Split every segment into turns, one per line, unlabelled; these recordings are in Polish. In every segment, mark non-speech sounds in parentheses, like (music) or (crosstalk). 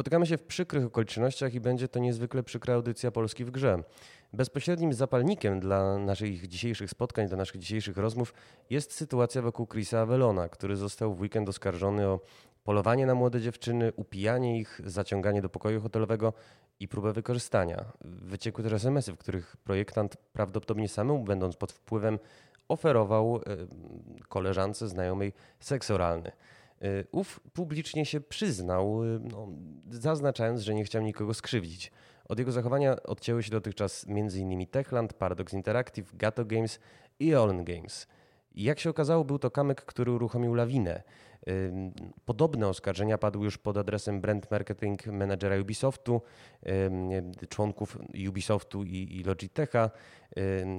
Spotykamy się w przykrych okolicznościach i będzie to niezwykle przykra audycja Polski w grze. Bezpośrednim zapalnikiem dla naszych dzisiejszych spotkań, dla naszych dzisiejszych rozmów jest sytuacja wokół Chrisa Avelona, który został w weekend oskarżony o polowanie na młode dziewczyny, upijanie ich, zaciąganie do pokoju hotelowego i próbę wykorzystania. Wyciekły też SMS-y, w których projektant prawdopodobnie samemu będąc pod wpływem oferował e, koleżance znajomej seks oralny. E, ów publicznie się przyznał, e, no, zaznaczając, że nie chciał nikogo skrzywdzić. Od jego zachowania odcięły się dotychczas m.in. Techland, Paradox Interactive, Gato Games i Olin Games. Jak się okazało, był to kamyk, który uruchomił lawinę. Podobne oskarżenia padły już pod adresem brand marketing managera Ubisoftu, członków Ubisoftu i Logitecha,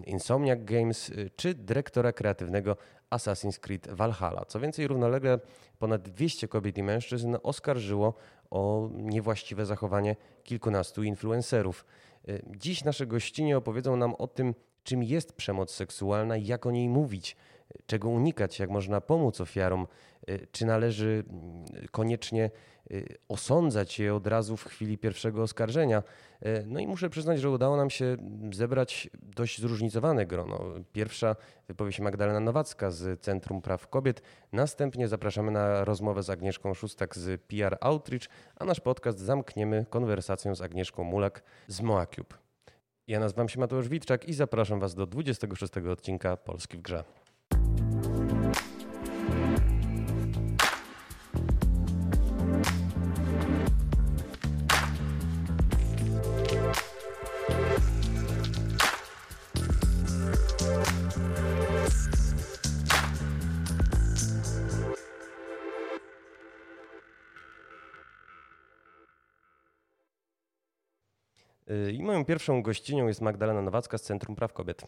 Insomniac Games y, czy dyrektora kreatywnego Assassin's Creed Valhalla. Co więcej, równolegle ponad 200 kobiet i mężczyzn oskarżyło o niewłaściwe zachowanie kilkunastu influencerów. Y, dziś nasze gościnie opowiedzą nam o tym, czym jest przemoc seksualna i jak o niej mówić, czego unikać, jak można pomóc ofiarom, y, czy należy mm, koniecznie y, osądzać je od razu w chwili pierwszego oskarżenia. Y, no i muszę przyznać, że udało nam się zebrać dość zróżnicowane grono. Pierwsza wypowie się Magdalena Nowacka z Centrum Praw Kobiet. Następnie zapraszamy na rozmowę z Agnieszką Szustak z PR Outreach, a nasz podcast zamkniemy konwersacją z Agnieszką Mulak z MoaCube. Ja nazywam się Mateusz Witczak i zapraszam Was do 26 odcinka Polski w Grze. Y, I moją pierwszą gościnią jest Magdalena Nowacka z Centrum Praw Kobiet.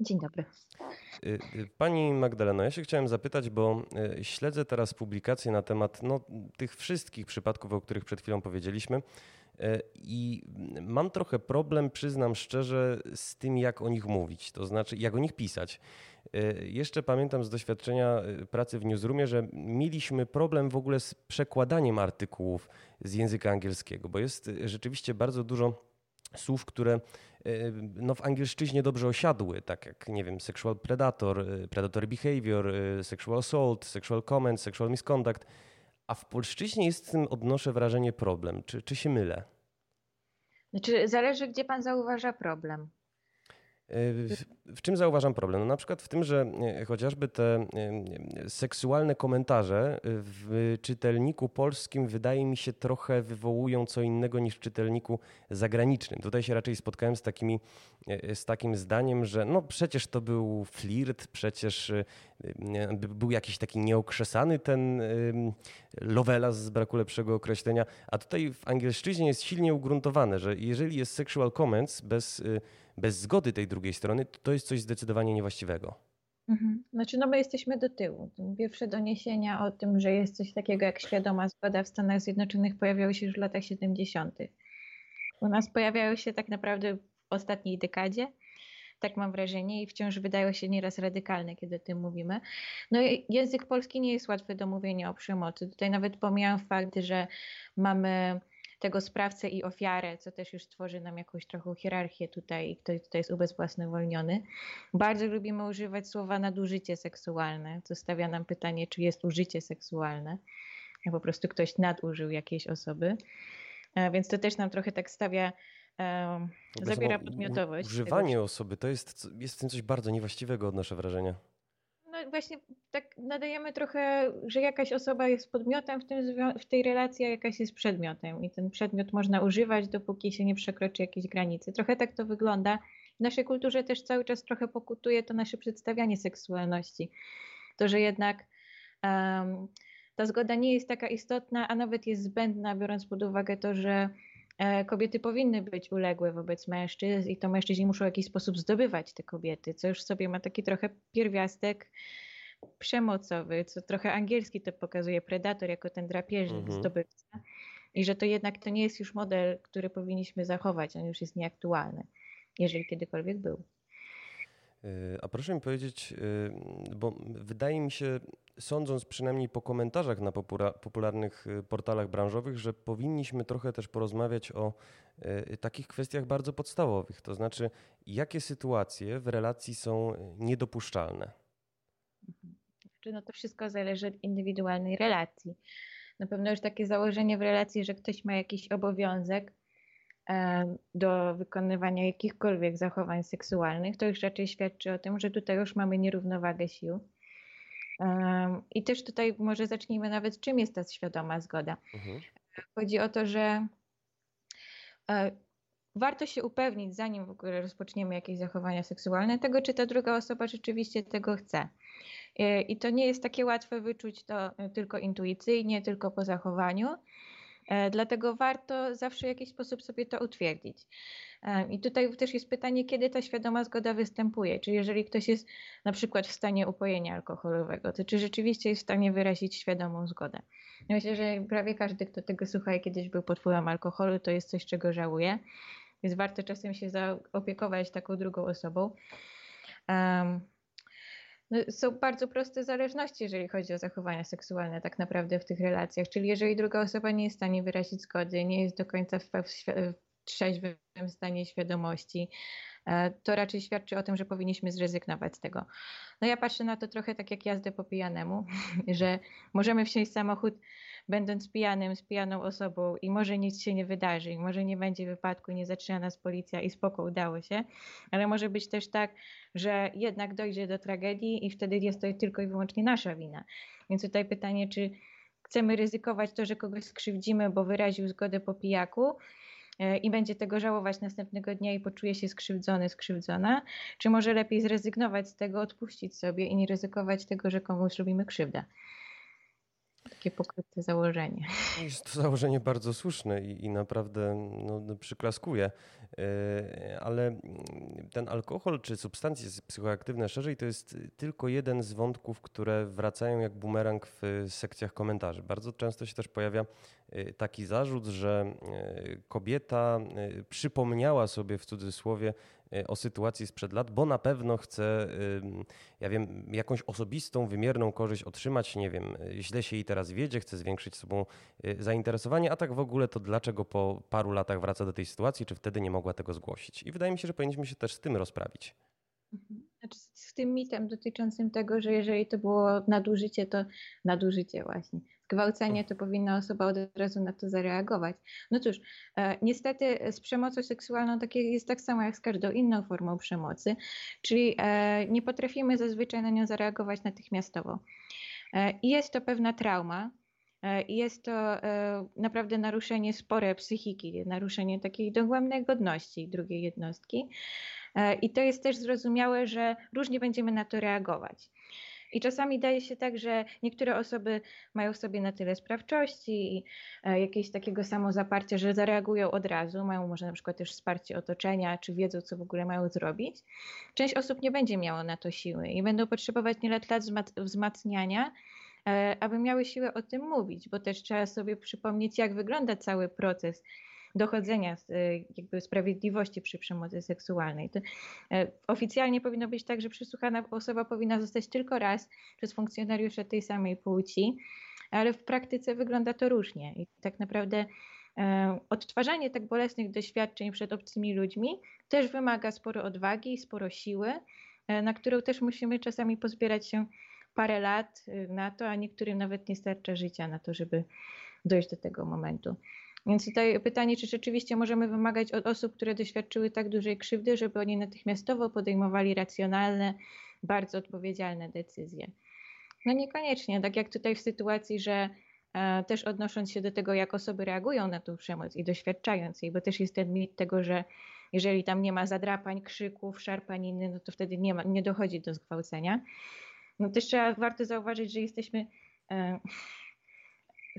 Dzień dobry.
Y, y, pani Magdaleno, ja się chciałem zapytać, bo śledzę teraz publikacje na temat no, tych wszystkich przypadków, o których przed chwilą powiedzieliśmy. I mam trochę problem, przyznam szczerze, z tym, jak o nich mówić, to znaczy jak o nich pisać. Jeszcze pamiętam z doświadczenia pracy w newsroomie, że mieliśmy problem w ogóle z przekładaniem artykułów z języka angielskiego, bo jest rzeczywiście bardzo dużo słów, które no, w angielszczyźnie dobrze osiadły, tak jak, nie wiem, sexual predator, e, predatory behavior, e, sexual assault, sexual comment, sexual misconduct, a w polszczyźnie jest z tym, odnoszę wrażenie, problem. Czy, czy się mylę?
Znaczy, zależy, gdzie pan zauważa problem.
W czym zauważam problem? No na przykład w tym, że e, chociażby te e, seksualne komentarze w czytelniku polskim wydaje mi się trochę wywołują co innego niż w czytelniku zagranicznym. Tutaj się raczej spotkałem z, takimi, z takim zdaniem, że no przecież to był flirt, przecież był jakiś taki nieokrzesany ten lovelas z braku lepszego określenia, a tutaj w angielszczyźnie jest silnie ugruntowane, że jeżeli jest sexual comments bez bez zgody tej drugiej strony, to, to jest coś zdecydowanie niewłaściwego.
Mhm. Znaczy, no my jesteśmy do tyłu. Pierwsze doniesienia o tym, że jest coś takiego jak świadoma zgoda w Stanach Zjednoczonych pojawiały się już w latach 70. U nas pojawiały się tak naprawdę w ostatniej dekadzie. Tak mam wrażenie i wciąż wydają się nieraz radykalne, kiedy o tym mówimy. No język polski nie jest łatwy do mówienia o przemocy. Tutaj nawet pomijam fakt, że mamy tego sprawcę i ofiarę, co też już tworzy nam jakąś trochę hierarchię tutaj, kto tutaj jest ubezwłasnowolniony. Bardzo lubimy używać słowa nadużycie seksualne, co stawia nam pytanie, czy jest użycie seksualne, a po prostu ktoś nadużył jakiejś osoby. E, więc to też nam trochę tak stawia Um, zabiera podmiotowość.
Używanie osoby to jest, jest w tym coś bardzo niewłaściwego, odnoszę wrażenie
właśnie tak nadajemy trochę, że jakaś osoba jest podmiotem w, tym, w tej relacji, a jakaś jest przedmiotem i ten przedmiot można używać, dopóki się nie przekroczy jakiejś granicy. Trochę tak to wygląda. W naszej kulturze też cały czas trochę pokutuje to nasze przedstawianie seksualności. To, że jednak um, ta zgoda nie jest taka istotna, a nawet jest zbędna, biorąc pod uwagę to, że E, kobiety powinny być uległe wobec mężczyzn i to mężczyźni muszą w jakiś sposób zdobywać te kobiety, co już sobie ma taki trochę pierwiastek przemocowy, co trochę angielski to pokazuje, predator jako ten drapieżnik, mhm. zdobywca. I że to jednak to nie jest już model, który powinniśmy zachować, on już jest nieaktualny, jeżeli kiedykolwiek był.
A proszę mi powiedzieć, bo wydaje mi się, sądząc przynajmniej po komentarzach na popularnych portalach branżowych, że powinniśmy trochę też porozmawiać o takich kwestiach bardzo podstawowych. To znaczy, jakie sytuacje w relacji są niedopuszczalne?
Czy no to wszystko zależy od indywidualnej relacji. Na pewno już takie założenie w relacji, że ktoś ma jakiś obowiązek do wykonywania jakichkolwiek zachowań seksualnych, to już raczej świadczy o tym, że tutaj już mamy nierównowagę sił. I też tutaj może zacznijmy nawet, czym jest ta świadoma zgoda. Mhm. Chodzi o to, że e, warto się upewnić, zanim w ogóle rozpoczniemy jakieś zachowania seksualne, tego, czy ta druga osoba rzeczywiście tego chce. E, I to nie jest takie łatwe wyczuć to e, tylko intuicyjnie, tylko po zachowaniu. E, dlatego warto zawsze w jakiś sposób sobie to utwierdzić. I tutaj też jest pytanie, kiedy ta świadoma zgoda występuje. Czy jeżeli ktoś jest na przykład w stanie upojenia alkoholowego, to czy rzeczywiście jest w stanie wyrazić świadomą zgodę? Myślę, że prawie każdy, kto tego słucha i kiedyś był pod wpływem alkoholu, to jest coś, czego żałuje. Więc warto czasem się zaopiekować taką drugą osobą. Um, no, są bardzo proste zależności, jeżeli chodzi o zachowania seksualne, tak naprawdę w tych relacjach. Czyli jeżeli druga osoba nie jest w stanie wyrazić zgody, nie jest do końca w, w, trzeźwym stanie świadomości, e, to raczej świadczy o tym, że powinniśmy zrezygnować z tego. No ja patrzę na to trochę tak jak jazdę po pijanemu, (laughs) że możemy wsiąść w samochód będąc pijanym, z pijaną osobą i może nic się nie wydarzy, i może nie będzie wypadku, nie zatrzyma nas policja i spoko, udało się, ale może być też tak, że jednak dojdzie do tragedii i wtedy jest to tylko i wyłącznie nasza wina. Więc tutaj pytanie, czy chcemy ryzykować to, że kogoś skrzywdzimy, bo wyraził zgodę po pijaku, e, i będzie tego żałować następnego dnia i poczuje się skrzywdzony, skrzywdzona, czy może lepiej zrezygnować z tego, odpuścić sobie i nie ryzykować tego, że komuś robimy krzywdę takie pokryte założenie.
Jest to założenie bardzo słuszne i, i naprawdę no, no przyklaskuje. E, ale ten alkohol czy substancje psychoaktywne szerzej to jest tylko jeden z wątków, które wracają jak bumerang w sekcjach komentarzy. Bardzo często się też pojawia e, taki zarzut, że e, kobieta przypomniała sobie w cudzysłowie o sytuacji sprzed lat, bo na pewno chce, ja wiem, jakąś osobistą, wymierną korzyść otrzymać, nie wiem, y, źle się jej teraz wiedzie, chce zwiększyć sobą y, zainteresowanie, a tak w ogóle to dlaczego po paru latach wraca do tej sytuacji, czy wtedy nie mogła tego zgłosić? I wydaje mi się, że powinniśmy się też z tym rozprawić.
Mhm. Znaczy z tym mitem dotyczącym tego, że jeżeli to było nadużycie, to nadużycie właśnie zgwałcenie, to powinna osoba od razu na to zareagować. No cóż, e, niestety z przemocą seksualną takie jest tak samo jak z każdą inną formą przemocy, czyli e, nie potrafimy zazwyczaj na nią zareagować natychmiastowo. E, I jest to pewna trauma, jest to naprawdę naruszenie spore psychiki, naruszenie takiej dogłębnej godności drugiej jednostki. I to jest też zrozumiałe, że różnie będziemy na to reagować. I czasami daje się tak, że niektóre osoby mają sobie na tyle sprawczości i e, jakiegoś takiego samozaparcia, że zareagują od razu, mają może na przykład też wsparcie otoczenia, czy wiedzą, co w ogóle mają zrobić. Część osób nie będzie miała na to siły i będą potrzebować nie lat wzmacniania, e, aby miały siłę o tym mówić, bo też trzeba sobie przypomnieć, jak wygląda cały proces dochodzenia y, jakby sprawiedliwości przy przemocy seksualnej. To e, oficjalnie powinno być tak, że przesłuchana osoba powinna zostać tylko raz przez funkcjonariusza tej samej płci, ale w praktyce wygląda to różnie i tak naprawdę e, odtwarzanie tak bolesnych doświadczeń przed obcymi ludźmi też wymaga sporo odwagi, sporo siły, e, na którą też musimy czasami pozbierać się parę lat na to, a niektórym nawet nie starcza życia na to, żeby dojść do tego momentu. Więc tutaj pytanie, czy rzeczywiście możemy wymagać od osób, które doświadczyły tak dużej krzywdy, żeby oni natychmiastowo podejmowali racjonalne, bardzo odpowiedzialne decyzje. No niekoniecznie, tak jak tutaj w sytuacji, że e, też odnosząc się do tego, jak osoby reagują na tą przemoc i doświadczając jej, bo też jest ten mit tego, że jeżeli tam nie ma zadrapań, krzyków, szarpaniny, no to wtedy nie, ma, nie dochodzi do zgwałcenia. No też trzeba, warto zauważyć, że jesteśmy e,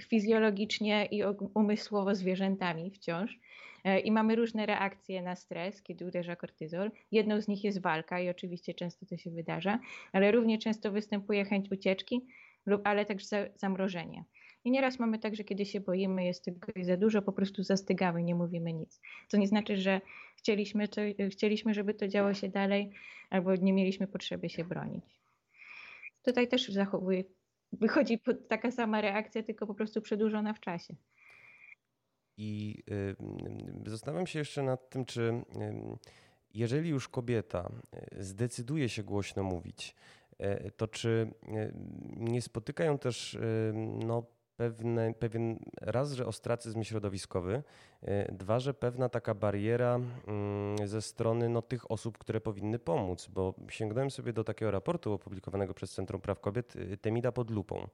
fizjologicznie i umysłowo zwierzętami wciąż. E, I mamy różne reakcje na stres, kiedy uderza kortyzol. Jedną z nich jest walka i oczywiście często to się wydarza, ale równie często występuje chęć ucieczki, lub ale także zamrożenie. I nieraz mamy tak, że kiedy się boimy, jest tego za dużo, po prostu zastygamy, nie mówimy nic. Co nie znaczy, że chcieliśmy, to, chcieliśmy, żeby to działo się dalej, albo nie mieliśmy potrzeby się bronić. Tutaj też zachowuje, wychodzi taka sama reakcja, tylko po prostu przedłużona w czasie.
I y, zastanawiam się jeszcze nad tym, czy y, jeżeli już kobieta y, zdecyduje się głośno mówić, y, to czy y, nie spotykają też no, pewne, pewien raz, że ostracyzm środowiskowy, dwa, że pewna taka bariera mm, ze strony no, tych osób, które powinny pomóc, bo sięgnąłem sobie do takiego raportu opublikowanego przez Centrum Praw Kobiet e, Temida pod lupą.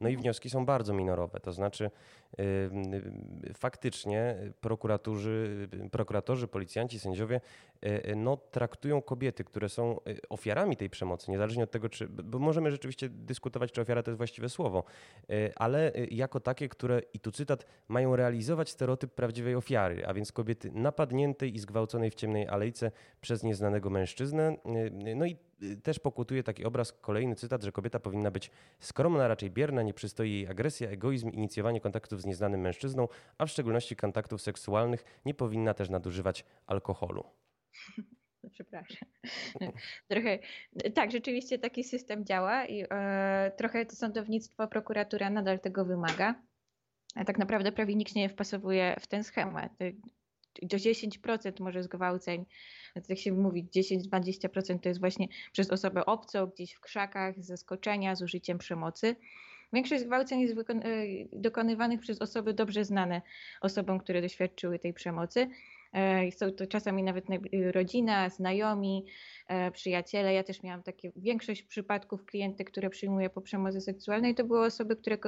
No i wnioski są bardzo minorowe, to znaczy faktycznie prokuratorzy, prokuratorzy, policjanci, sędziowie e, no, traktują kobiety, które są ofiarami tej przemocy, niezależnie od tego, czy, bo możemy rzeczywiście dyskutować, czy ofiara to jest właściwe słowo, ale jako takie, które, i tu cytat, mają realizować stereotyp prawdziwej ofiary, a więc kobiety napadniętej i zgwałconej w ciemnej alejce przez nieznanego mężczyznę. No i też pokutuje taki obraz, kolejny cytat, że kobieta powinna być skromna, raczej bierna, nie przystoi jej agresja, egoizm, inicjowanie kontaktów z nieznanym mężczyzną, a w szczególności kontaktów seksualnych, nie powinna też nadużywać alkoholu. (laughs)
Przepraszam. (laughs) Trochę, tak, rzeczywiście taki system działa i e, trochę to sądownictwo, prokuratura nadal tego wymaga. Tak naprawdę prawie nikt nie wpasowuje w ten schemat. Do 10% może zgwałceń, jak się mówi, 10-20% to jest właśnie przez osobę obcą, gdzieś w krzakach, z zaskoczenia, z użyciem przemocy. Większość zgwałceń jest e, dokonywanych przez osoby dobrze znane osobom, które doświadczyły tej przemocy. E, są to czasami nawet rodzina, znajomi, e, przyjaciele. Ja też miałam takie większość przypadków klientek, które przyjmuję po przemocy seksualnej, to były osoby, które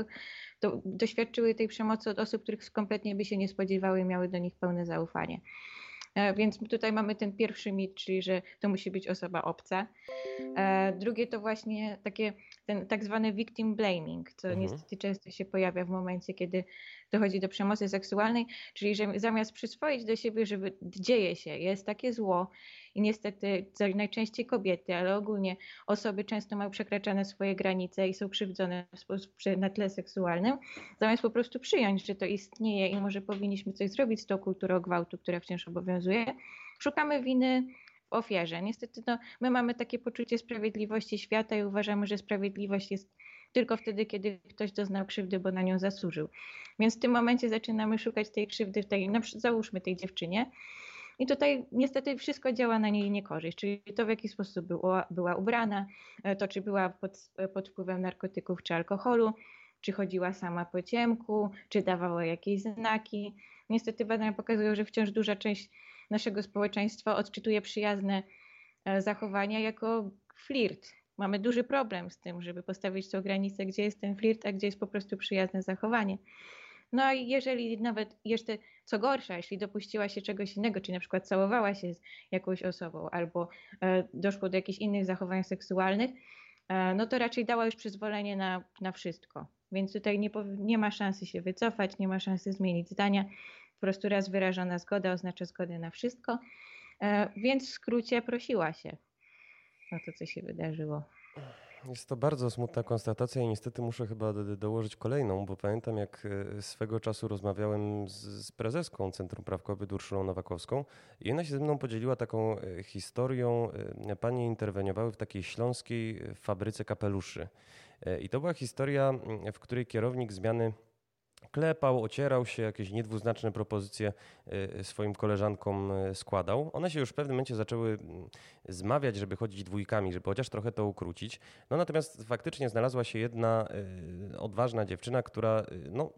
do, doświadczyły tej przemocy od osób, których kompletnie by się nie spodziewały i miały do nich pełne zaufanie. E, więc tutaj mamy ten pierwszy mit, czyli że to musi być osoba obca. Drugie to właśnie takie ten tak zwany victim blaming, co mhm. niestety często się pojawia w momencie, kiedy dochodzi do przemocy seksualnej, czyli że zamiast przyswoić do siebie, że dzieje się, jest takie zło i niestety najczęściej kobiety, ale ogólnie osoby często mają przekraczane swoje granice i są krzywdzone na tle seksualnym, zamiast po prostu przyjąć, że to istnieje i może powinniśmy coś zrobić z tą kulturą gwałtu, która wciąż obowiązuje, szukamy winy ofierze. Niestety no, my mamy takie poczucie sprawiedliwości świata i uważamy, że sprawiedliwość jest tylko wtedy, kiedy ktoś doznał krzywdy, bo na nią zasłużył. Więc w tym momencie zaczynamy szukać tej krzywdy, w tej, no, załóżmy tej dziewczynie. I tutaj niestety wszystko działa na niej niekorzyść, czyli to w jaki sposób była, była ubrana, e, to czy była pod, pod wpływem narkotyków czy alkoholu, czy chodziła sama po ciemku, czy dawała jakieś znaki. Niestety badania pokazują, że wciąż duża część naszego społeczeństwa odczytuje przyjazne e, zachowania jako flirt, mamy duży problem z tym, żeby postawić tą granicę, gdzie jest ten flirt, a gdzie jest po prostu przyjazne zachowanie. No i jeżeli nawet jeszcze, co gorsza, jeśli dopuściła się czegoś innego, czyli na przykład całowała się z jakąś osobą albo e, doszło do jakichś innych zachowań seksualnych, e, no to raczej dała już przyzwolenie na, na wszystko. Więc tutaj nie, nie ma szansy się wycofać, nie ma szansy zmienić zdania. Po prostu raz wyrażona zgoda oznacza zgodę na wszystko. E, więc w skrócie prosiła się na to, co się wydarzyło.
Jest to bardzo smutna konstatacja i niestety muszę chyba dołożyć kolejną, bo pamiętam jak e, swego czasu rozmawiałem z, prezeską Centrum Praw Kobiet Urszulą Nowakowską i ona się ze mną podzieliła taką e, historią. Panie interweniowały w takiej śląskiej fabryce kapeluszy. I to była historia, w której kierownik zmiany klepał, ocierał się, jakieś niedwuznaczne propozycje y, swoim koleżankom y, składał. One się już w pewnym momencie zaczęły mm, zmawiać, żeby chodzić dwójkami, żeby chociaż trochę to ukrócić. No natomiast faktycznie znalazła się jedna y, odważna dziewczyna, która no,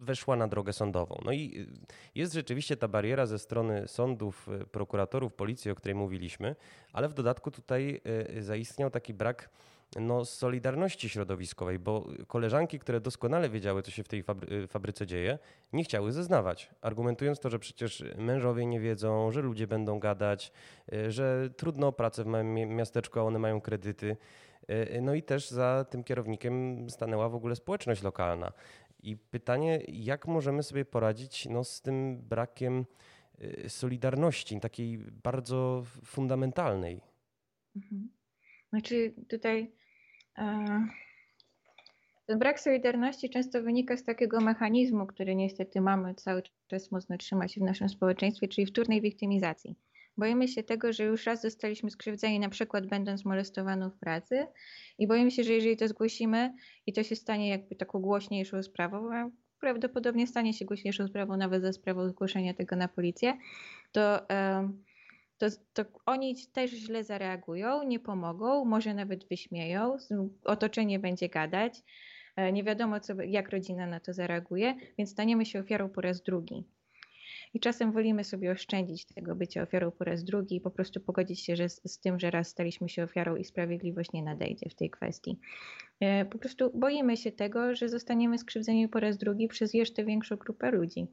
weszła na drogę sądową. No i jest rzeczywiście ta bariera ze strony sądów, prokuratorów, policji, o której mówiliśmy, ale w dodatku tutaj zaistniał taki brak no, solidarności środowiskowej, bo koleżanki, które doskonale wiedziały, co się w tej fabry fabryce dzieje, nie chciały zeznawać, argumentując to, że przecież mężowie nie wiedzą, że ludzie będą gadać, e, że trudno o pracę w małym miasteczku, a one mają kredyty. E, no i też za tym kierownikiem stanęła w ogóle społeczność lokalna. I pytanie, jak możemy sobie poradzić no, z tym brakiem solidarności, takiej bardzo fundamentalnej?
Mhm. Znaczy tutaj Ten brak solidarności często wynika z takiego mechanizmu, który niestety mamy cały czas mocno trzymać w naszym społeczeństwie, czyli wtórnej wiktymizacji. Boimy się tego, że już raz zostaliśmy skrzywdzeni, na przykład będąc molestowaną w pracy, i boimy się, że jeżeli to zgłosimy i to się stanie jakby taką głośniejszą sprawą, a prawdopodobnie stanie się głośniejszą sprawą nawet za sprawą zgłoszenia tego na policję, to, to, to oni też źle zareagują, nie pomogą, może nawet wyśmieją, otoczenie będzie gadać, e, nie wiadomo, co, jak rodzina na to zareaguje, więc staniemy się ofiarą po raz drugi. I czasem wolimy sobie oszczędzić tego bycia ofiarą po raz drugi i po prostu pogodzić się że z, z tym, że raz staliśmy się ofiarą i sprawiedliwość nie nadejdzie w tej kwestii. E, po prostu boimy się tego, że zostaniemy skrzywdzeni po raz drugi przez jeszcze większą grupę ludzi.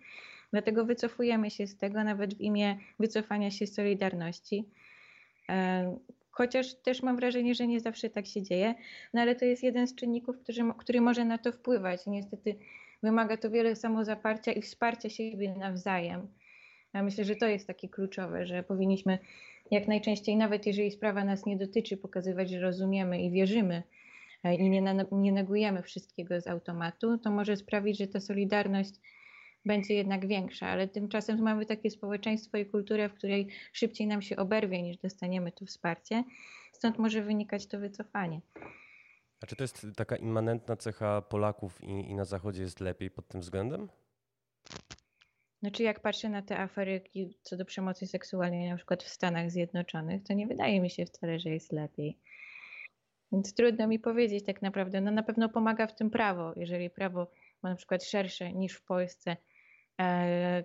Dlatego wycofujemy się z tego nawet w imię wycofania się z Solidarności. E, chociaż też mam wrażenie, że nie zawsze tak się dzieje, no ale to jest jeden z czynników, który, który może na to wpływać. Niestety wymaga to wiele samozaparcia i wsparcia siebie nawzajem. Ja myślę, że to jest takie kluczowe, że powinniśmy jak najczęściej, nawet jeżeli sprawa nas nie dotyczy, pokazywać, że rozumiemy i wierzymy e, i nie, nie negujemy wszystkiego z automatu, to może sprawić, że ta solidarność będzie jednak większa, ale tymczasem mamy takie społeczeństwo i kulturę, w której szybciej nam się oberwie niż dostaniemy to wsparcie. Stąd może wynikać to wycofanie.
A czy to jest taka immanentna cecha Polaków i, i na Zachodzie jest lepiej pod tym względem?
Znaczy, jak patrzę na te afery co do przemocy seksualnej, na przykład w Stanach Zjednoczonych, to nie wydaje mi się wcale, że jest lepiej. Więc trudno mi powiedzieć tak naprawdę. No na pewno pomaga w tym prawo. Jeżeli prawo ma na przykład szersze niż w Polsce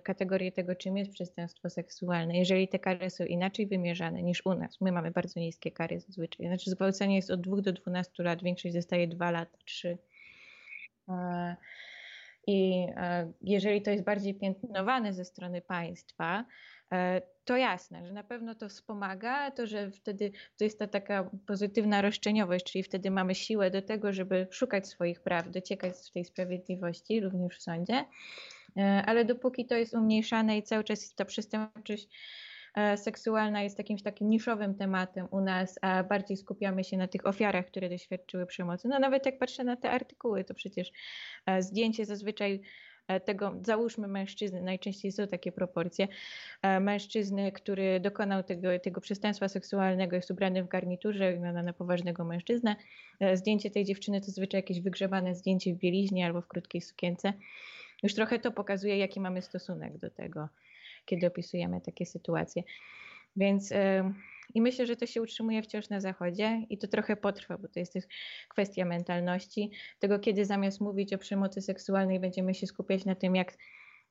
kategorię tego, czym jest przestępstwo seksualne. Jeżeli te kary są inaczej wymierzane niż u nas, my mamy bardzo niskie kary zazwyczaj. Znaczy zgwałcenie jest od 2 do 12 lat, większość zostaje 2 lata, 3. E, I e, jeżeli to jest bardziej piętnowane ze strony państwa, to jasne, że na pewno to wspomaga, to, że wtedy to jest ta taka pozytywna roszczeniowość, czyli wtedy mamy siłę do tego, żeby szukać swoich praw, dociekać tej sprawiedliwości, również w sądzie. E, ale dopóki to jest umniejszane i cały czas ta przestępczość e, seksualna jest jakimś takim niszowym tematem u nas, a bardziej skupiamy się na tych ofiarach, które doświadczyły przemocy. No nawet jak patrzę na te artykuły, to przecież e, zdjęcie zazwyczaj tego, załóżmy mężczyzny, najczęściej są takie proporcje, mężczyzny, który dokonał tego, tego przestępstwa seksualnego, jest ubrany w garniturze, wygląda na poważnego mężczyznę. Zdjęcie tej dziewczyny to zazwyczaj jakieś wygrzebane zdjęcie w bieliźnie albo w krótkiej sukience. Już trochę to pokazuje, jaki mamy stosunek do tego, kiedy opisujemy takie sytuacje. Więc i myślę, że to się utrzymuje wciąż na Zachodzie i to trochę potrwa, bo to jest też kwestia mentalności, tego kiedy zamiast mówić o przemocy seksualnej będziemy się skupiać na tym, jak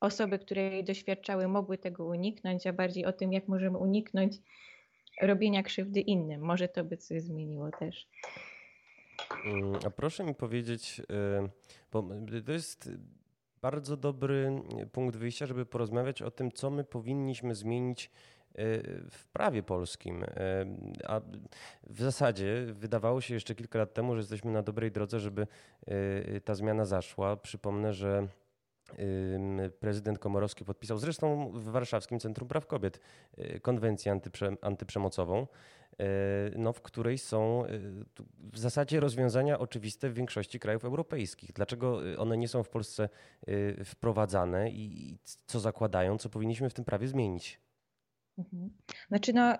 osoby, które jej doświadczały, mogły tego uniknąć, a bardziej o tym, jak możemy uniknąć robienia krzywdy innym. Może to by coś zmieniło też.
Mm, a proszę mi powiedzieć, y, bo to jest bardzo dobry punkt wyjścia, żeby porozmawiać o tym, co my powinniśmy zmienić e, w prawie polskim. E, a w zasadzie wydawało się jeszcze kilka lat temu, że jesteśmy na dobrej drodze, żeby e, ta zmiana zaszła. Przypomnę, że prezydent Komorowski podpisał zresztą w Warszawskim Centrum Praw Kobiet konwencję antyprze, antyprzemocową. E, no, w której są e, w zasadzie rozwiązania oczywiste w większości krajów europejskich. Dlaczego e, one nie są w Polsce wprowadzane i co zakładają, co powinniśmy w tym prawie zmienić?
Mhm. Znaczy, no,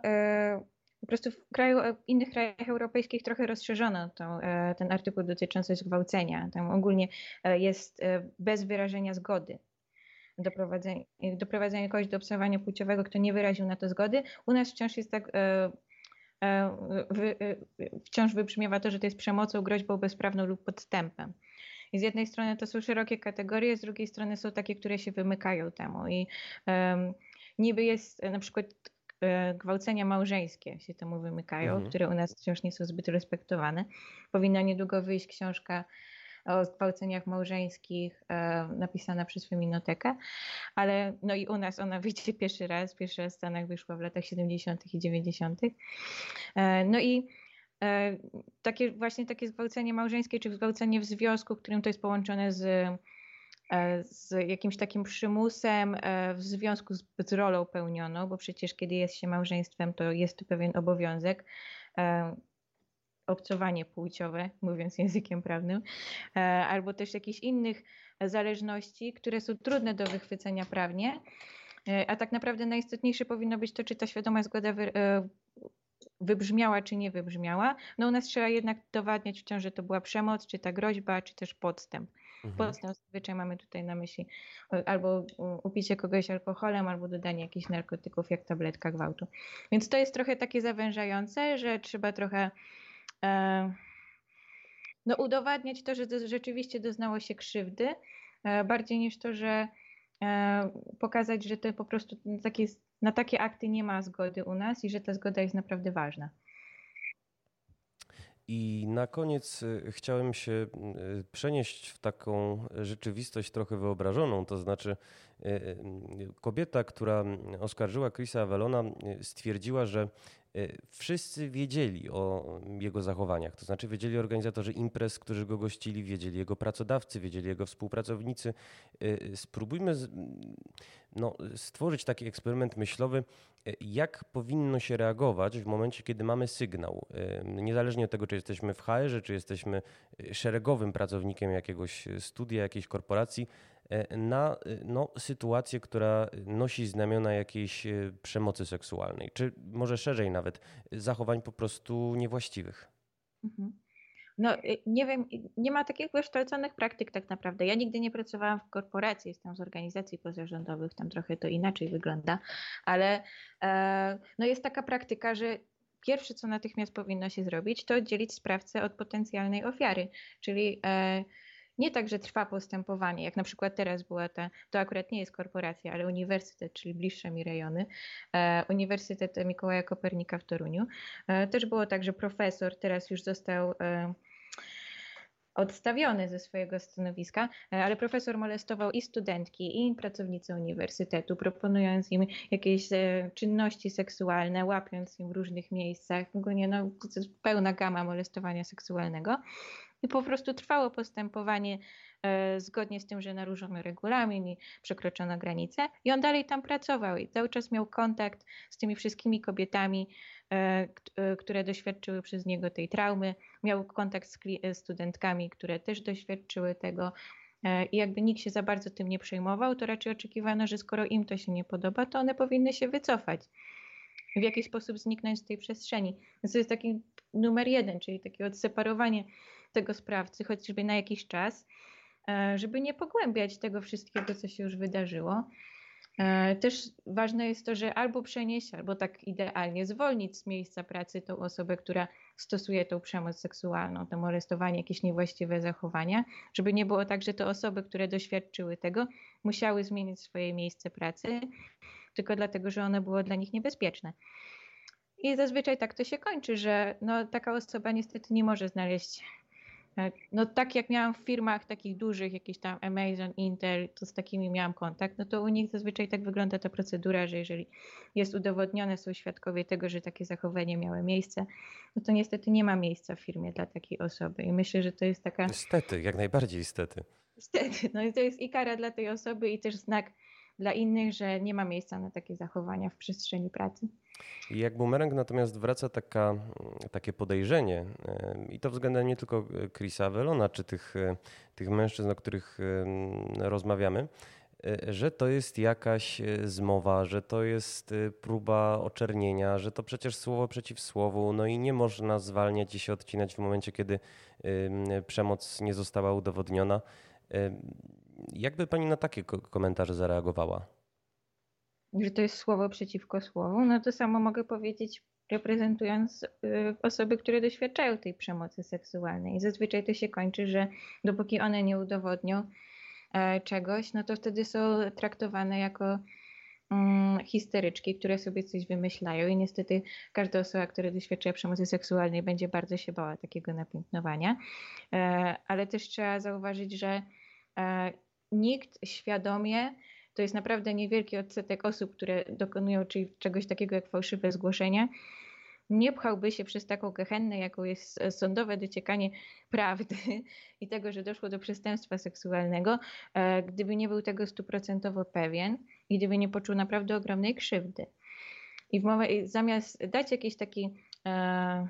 po prostu w kraju, innych krajach europejskich trochę rozszerzono ten artykuł dotyczący zgwałcenia. Tam ogólnie jest bez wyrażenia zgody doprowadzenie, doprowadzenie kogoś do obserwowania płciowego, kto nie wyraził na to zgody. U nas wciąż jest tak wy, e, wciąż wybrzmiewa to, że to jest przemocą, groźbą bezprawną lub podstępem. I z jednej strony to są szerokie kategorie, z drugiej strony są takie, które się wymykają temu. I um, niby jest na przykład e, gwałcenia małżeńskie się temu wymykają, mhm. które u nas wciąż nie są zbyt respektowane. Powinna niedługo wyjść książka o zgwałceniach małżeńskich e, napisana przez Feminotekę, ale no i u nas ona (laughs) wyjdzie pierwszy raz, pierwszy raz w Stanach wyszła w latach 70. i 90. E, no i e, takie właśnie takie zgwałcenie małżeńskie, czy zgwałcenie w związku, którym to jest połączone z z jakimś takim przymusem w związku z, z, rolą pełnioną, bo przecież kiedy jest się małżeństwem, to jest to pewien obowiązek obcowanie płciowe, mówiąc językiem prawnym, albo też jakichś innych zależności, które są trudne do wychwycenia prawnie. A tak naprawdę najistotniejsze powinno być to, czy ta świadoma zgoda wybrzmiała czy nie wybrzmiała. No u nas trzeba jednak dowadniać wciąż, że to była przemoc, czy ta groźba, czy też podstęp. Mhm. Podstęp zazwyczaj mamy tutaj na myśli albo upicie kogoś alkoholem, albo dodanie jakichś narkotyków, jak tabletka gwałtu. Więc to jest trochę takie zawężające, że trzeba trochę e, no, udowadniać to, że rzeczywiście doznało się krzywdy, e, bardziej niż to, że e, pokazać, że to po prostu takie na takie akty nie ma zgody u nas i że ta zgoda jest naprawdę ważna.
I na koniec chciałem się przenieść w taką rzeczywistość trochę wyobrażoną, to znaczy kobieta, która oskarżyła Chrisa Avelona, stwierdziła, że wszyscy wiedzieli o jego zachowaniach. To znaczy wiedzieli organizatorzy imprez, którzy go gościli, wiedzieli jego pracodawcy, wiedzieli jego współpracownicy. Spróbujmy no, stworzyć taki eksperyment myślowy, jak powinno się reagować w momencie, kiedy mamy sygnał. Niezależnie od tego, czy jesteśmy w HR, czy jesteśmy szeregowym pracownikiem jakiegoś studia, jakiejś korporacji, na no, sytuację, która nosi znamiona jakiejś e, przemocy seksualnej, czy może szerzej nawet zachowań po prostu niewłaściwych. Mhm.
No nie wiem, nie ma takich wykształconych praktyk tak naprawdę. Ja nigdy nie pracowałam w korporacji, jestem z organizacji pozarządowych, tam trochę to inaczej wygląda, ale e, no jest taka praktyka, że pierwsze co natychmiast powinno się zrobić, to oddzielić sprawcę od potencjalnej ofiary, czyli e, nie tak, że trwa postępowanie, jak na przykład teraz była ta, to akurat nie jest korporacja, ale uniwersytet, czyli bliższe mi rejony, e, Uniwersytet Mikołaja Kopernika w Toruniu. E, też było tak, że profesor teraz już został e, odstawiony ze swojego stanowiska, ale profesor molestował i studentki, i pracownice uniwersytetu, proponując im jakieś e, czynności seksualne, łapiąc im w różnych miejscach. Ogólnie no, pełna gama molestowania seksualnego. I po prostu trwało postępowanie e, zgodnie z tym, że naruszono regulamin i przekroczono granice. I on dalej tam pracował i cały czas miał kontakt z tymi wszystkimi kobietami, e, e, które doświadczyły przez niego tej traumy. Miał kontakt z studentkami, które też doświadczyły tego. I jakby nikt się za bardzo tym nie przejmował, to raczej oczekiwano, że skoro im to się nie podoba, to one powinny się wycofać w jakiś sposób zniknąć z tej przestrzeni. Więc to jest taki numer jeden, czyli takie odseparowanie tego sprawcy, chociażby na jakiś czas, e, żeby nie pogłębiać tego wszystkiego, co się już wydarzyło. E, też ważne jest to, że albo przenieść, albo tak idealnie zwolnić z miejsca pracy tą osobę, która stosuje tą przemoc seksualną, to molestowanie, jakieś niewłaściwe zachowania, żeby nie było tak, że te osoby, które doświadczyły tego, musiały zmienić swoje miejsce pracy, tylko dlatego, że ono było dla nich niebezpieczne. I zazwyczaj tak to się kończy, że no, taka osoba niestety nie może znaleźć. No tak jak miałam w firmach takich dużych, jakieś tam Amazon, Intel, to z takimi miałam kontakt, no to u nich zazwyczaj tak wygląda ta procedura, że jeżeli jest udowodnione, są świadkowie tego, że takie zachowanie miało miejsce, no to niestety nie ma miejsca w firmie dla takiej osoby i myślę, że to jest taka...
Niestety, jak najbardziej niestety.
Niestety, no i to jest i kara dla tej osoby i też znak dla innych, że nie ma miejsca na takie zachowania w przestrzeni pracy.
I jak bumerang natomiast wraca taka, takie podejrzenie, i to względem nie tylko Chrisa Velona, czy tych, tych mężczyzn, o których rozmawiamy, że to jest jakaś zmowa, że to jest próba oczernienia, że to przecież słowo przeciw słowu, no i nie można zwalniać i się odcinać w momencie, kiedy przemoc nie została udowodniona. Jakby pani na takie komentarze zareagowała?
Że to jest słowo przeciwko słowu, no to samo mogę powiedzieć reprezentując y, osoby, które doświadczają tej przemocy seksualnej. Zazwyczaj to się kończy, że dopóki one nie udowodnią e, czegoś, no to wtedy są traktowane jako mm, histeryczki, które sobie coś wymyślają i niestety każda osoba, która doświadcza przemocy seksualnej będzie bardzo się bała takiego napiętnowania. E, ale też trzeba zauważyć, że nikt świadomie, to jest naprawdę niewielki odsetek osób, które dokonują czegoś takiego jak fałszywe zgłoszenie, nie pchałby się przez taką gehennę, jaką jest sądowe dociekanie prawdy (laughs) i tego, że doszło do przestępstwa seksualnego, e, gdyby nie był tego stuprocentowo pewien i gdyby nie poczuł naprawdę ogromnej krzywdy. I w zamiast dać jakiś taki e,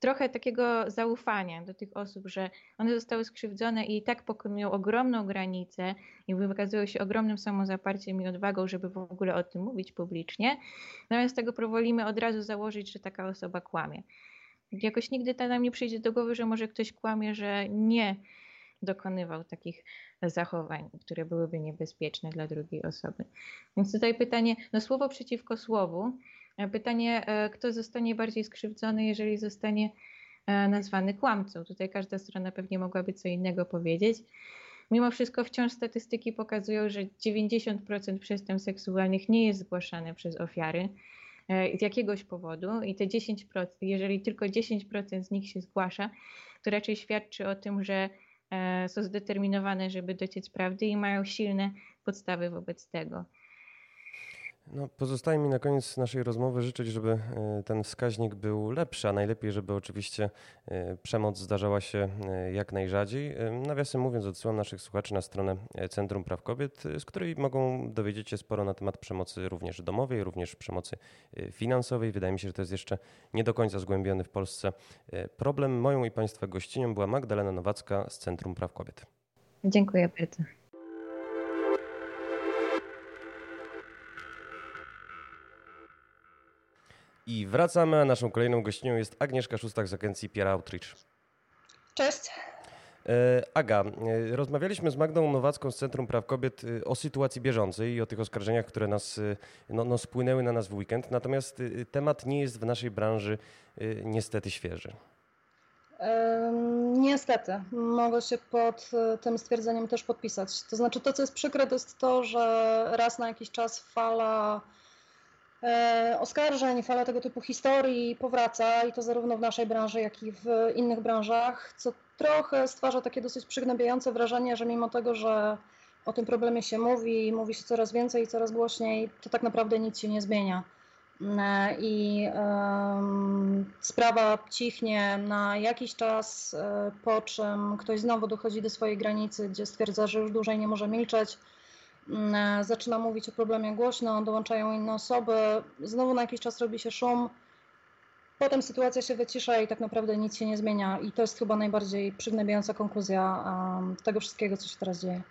trochę takiego zaufania do tych osób, że one zostały skrzywdzone i tak pokonują ogromną granicę i wykazują się ogromnym samozaparciem i odwagą, żeby w ogóle o tym mówić publicznie. Natomiast tego powolimy od razu założyć, że taka osoba kłamie. Jakoś nigdy to nam nie przyjdzie do głowy, że może ktoś kłamie, że nie dokonywał takich zachowań, które byłyby niebezpieczne dla drugiej osoby. Więc tutaj pytanie, no słowo przeciwko słowu, pytanie, e, kto zostanie bardziej skrzywdzony, jeżeli zostanie e, nazwany kłamcą. Tutaj każda strona pewnie mogłaby co innego powiedzieć. Mimo wszystko wciąż statystyki pokazują, że 90% przestępstw seksualnych nie jest zgłaszane przez ofiary e, z jakiegoś powodu i te 10%, jeżeli tylko 10% z nich się zgłasza, to raczej świadczy o tym, że są zdeterminowane, żeby dociec prawdy i mają silne podstawy wobec tego.
No, pozostaje mi na koniec naszej rozmowy życzyć, żeby e, ten wskaźnik był lepszy, a najlepiej, żeby oczywiście e, przemoc zdarzała się jak najrzadziej. Nawiasem mówiąc, odsyłam naszych słuchaczy na stronę Centrum Praw Kobiet, z której mogą dowiedzieć się sporo na temat przemocy również domowej, również przemocy finansowej. Wydaje mi się, że to jest jeszcze nie do końca zgłębiony w Polsce problem. Moją i Państwa gościnią była Magdalena Nowacka z Centrum Praw Kobiet.
Dziękuję bardzo.
I wracamy, a naszą kolejną gościnią jest Agnieszka Szustak z agencji Peer Outreach.
Cześć.
E, Aga, e, rozmawialiśmy z Magdą Nowacką z Centrum Praw Kobiet e, o sytuacji bieżącej i o tych oskarżeniach, które nas, no, no, spłynęły na nas w weekend. Natomiast temat nie jest w naszej branży niestety świeży.
Niestety, mogę się pod tym stwierdzeniem też podpisać. To znaczy, to co jest przykre, to jest to, że raz na jakiś czas fala oskarżeń, fala tego typu historii powraca i to zarówno w naszej branży, jak i w innych branżach, co trochę stwarza takie dosyć przygnębiające wrażenie, że mimo tego, że o tym problemie się mówi, mówi się coraz więcej i coraz głośniej, to tak naprawdę nic się nie zmienia. E, I um, sprawa cichnie na jakiś czas, e, po czym ktoś znowu dochodzi do swojej granicy, gdzie stwierdza, że już dłużej nie może milczeć Mm, e, zaczyna mówić o problemie głośno, dołączają inne osoby, znowu na jakiś czas robi się szum, potem sytuacja się wycisza i tak naprawdę nic się nie zmienia i to jest chyba najbardziej przygnębiająca konkluzja tego wszystkiego, co się teraz dzieje.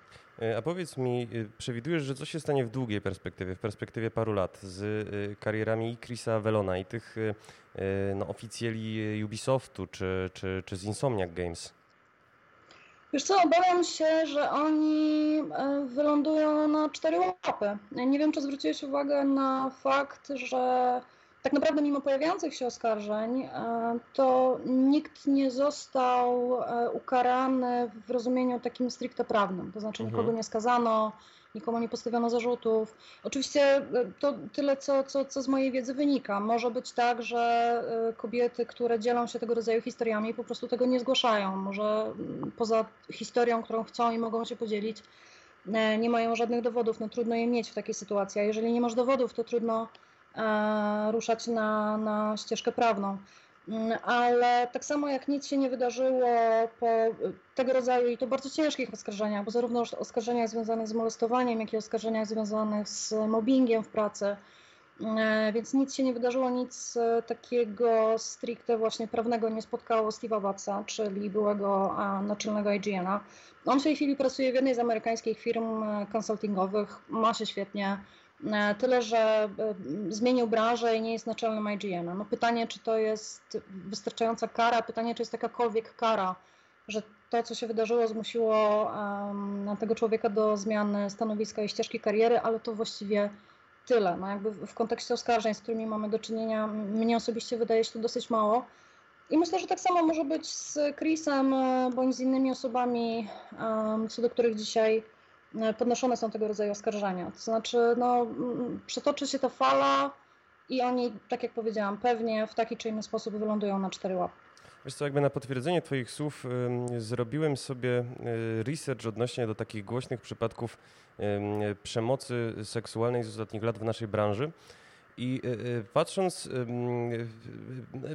E, a powiedz mi, e, przewidujesz, że co się stanie w długiej perspektywie, w perspektywie paru lat z karierami i Chrisa Velona i tych no, oficjeli Ubisoftu czy, czy, czy z Insomniac Games?
Wiesz co, obawiam się, że oni e, wylądują na cztery łapy. Nie wiem, czy zwróciłeś uwagę na fakt, że tak naprawdę mimo pojawiających się oskarżeń, e, to nikt nie został e, ukarany w rozumieniu takim stricte prawnym. To znaczy nikogo mhm. nie skazano, nikomu nie postawiono zarzutów. Oczywiście e, to tyle, co, co, co z mojej wiedzy wynika. Może być tak, że e, kobiety, które dzielą się tego rodzaju historiami, po prostu tego nie zgłaszają. Może mm, poza historią, którą chcą i mogą się podzielić, e, nie mają żadnych dowodów. No trudno je mieć w takiej sytuacji. A jeżeli nie masz dowodów, to trudno ruszać na, na ścieżkę prawną. Mm, ale tak samo jak nic się nie wydarzyło po tego rodzaju i to bardzo ciężkich oskarżeniach, bo zarówno oskarżeniach związanych z molestowaniem, jak i oskarżeniach związanych z mobbingiem w pracy, mm, więc nic się nie wydarzyło, nic e, takiego stricte właśnie prawnego nie spotkało Steve'a Wattsa, czyli byłego naczelnego IGN-a. On w tej chwili pracuje w jednej z amerykańskich firm e, konsultingowych, ma się świetnie, E, tyle, że e, zmienił branżę i nie jest naczelnym IGN. No pytanie, czy to jest wystarczająca kara, pytanie, czy jest jakakolwiek kara, że to, co się wydarzyło, zmusiło um, tego człowieka do zmiany stanowiska i ścieżki kariery, ale to właściwie tyle. No jakby w kontekście oskarżeń, z którymi mamy do czynienia, mnie osobiście wydaje się to dosyć mało. I myślę, że tak samo może być z Chrisem e, bądź z innymi osobami, um, co do których dzisiaj E, podnoszone są tego rodzaju oskarżenia. To znaczy, no, przetoczy się ta fala i oni, tak jak powiedziałam, pewnie w taki czy inny sposób wylądują na cztery łapy.
Wiesz co, jakby na potwierdzenie Twoich słów zrobiłem sobie y, research odnośnie do takich głośnych przypadków przemocy seksualnej z ostatnich lat w naszej branży. I patrząc,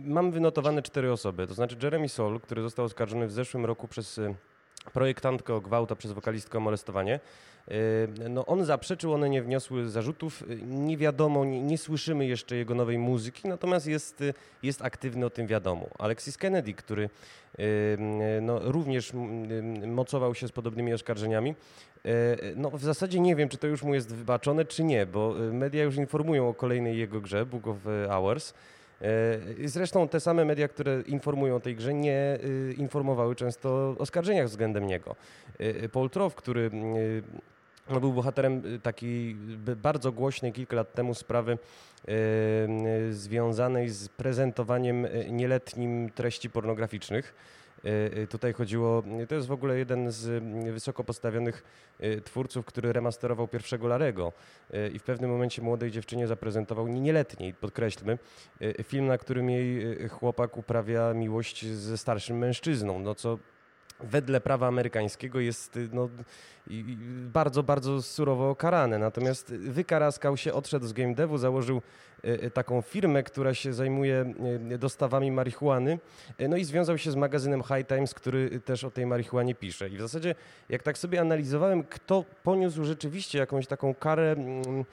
mam wynotowane cztery osoby. To znaczy Jeremy Sol, który został oskarżony w zeszłym roku przez projektantkę o gwałt, a przez wokalistkę o molestowanie. Y, no on zaprzeczył, one nie wniosły zarzutów. Nie wiadomo, nie, nie, słyszymy jeszcze jego nowej muzyki, natomiast jest, y, jest aktywny, o tym wiadomo. Alexis Kennedy, który y, no, również mocował się z podobnymi oskarżeniami, no w zasadzie nie wiem, czy to już mu jest wybaczone, czy nie, bo media już informują o kolejnej jego grze, Book of Hours. Zresztą te same media, które informują o tej grze, nie informowały często o oskarżeniach względem niego. Paul Troff, który no, był bohaterem y, takiej bardzo głośnej kilka lat temu sprawy związanej z prezentowaniem y, nieletnim treści pornograficznych. Yy, tutaj chodziło, to jest w ogóle jeden z wysoko postawionych twórców, który remasterował pierwszego Larego. I w pewnym momencie młodej dziewczynie zaprezentował, nieletniej, podkreślmy, film, na którym jej chłopak uprawia miłość ze starszym mężczyzną, no co wedle prawa amerykańskiego jest no, bardzo, bardzo surowo karane. Natomiast wykaraskał się, odszedł z game devu, założył e, e, taką firmę, która się zajmuje dostawami marihuany, no i związał się z magazynem High Times, który też o tej marihuanie pisze. I w zasadzie, jak tak sobie analizowałem, kto poniósł rzeczywiście jakąś taką karę mm,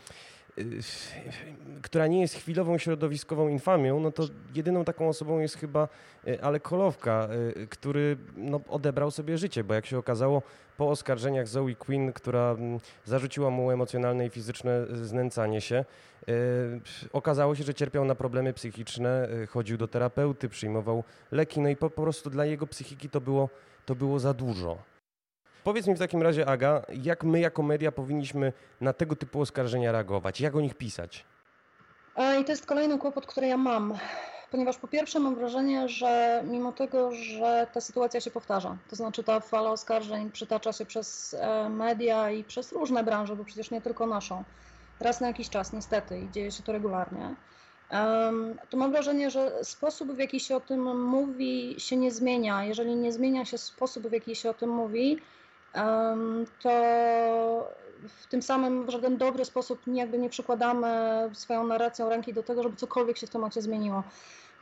która nie jest chwilową środowiskową infamią, no to jedyną taką osobą jest chyba e, Ale Kolowka, e, który no, odebrał sobie życie, bo jak się okazało po oskarżeniach Zoe Quinn, która mm, zarzuciła mu emocjonalne i fizyczne znęcanie się, okazało się, że cierpiał na problemy psychiczne, chodził do terapeuty, przyjmował leki, no i po, po prostu dla jego psychiki to było, to było za dużo. Powiedz mi w takim razie, Aga, jak my jako media powinniśmy na tego typu oskarżenia reagować? Jak o nich pisać?
I to jest kolejny kłopot, który ja mam. Ponieważ po pierwsze mam wrażenie, że mimo tego, że ta sytuacja się powtarza, to znaczy ta fala oskarżeń przytacza się przez e, media i przez różne branże, bo przecież nie tylko naszą, raz na jakiś czas niestety i dzieje się to regularnie, to mam wrażenie, że sposób w jaki się o tym mówi się nie zmienia. Jeżeli nie zmienia się sposób w jaki się o tym mówi, to w tym samym w żaden dobry sposób jakby nie przykładamy swoją narracją ręki do tego, żeby cokolwiek się w temacie zmieniło.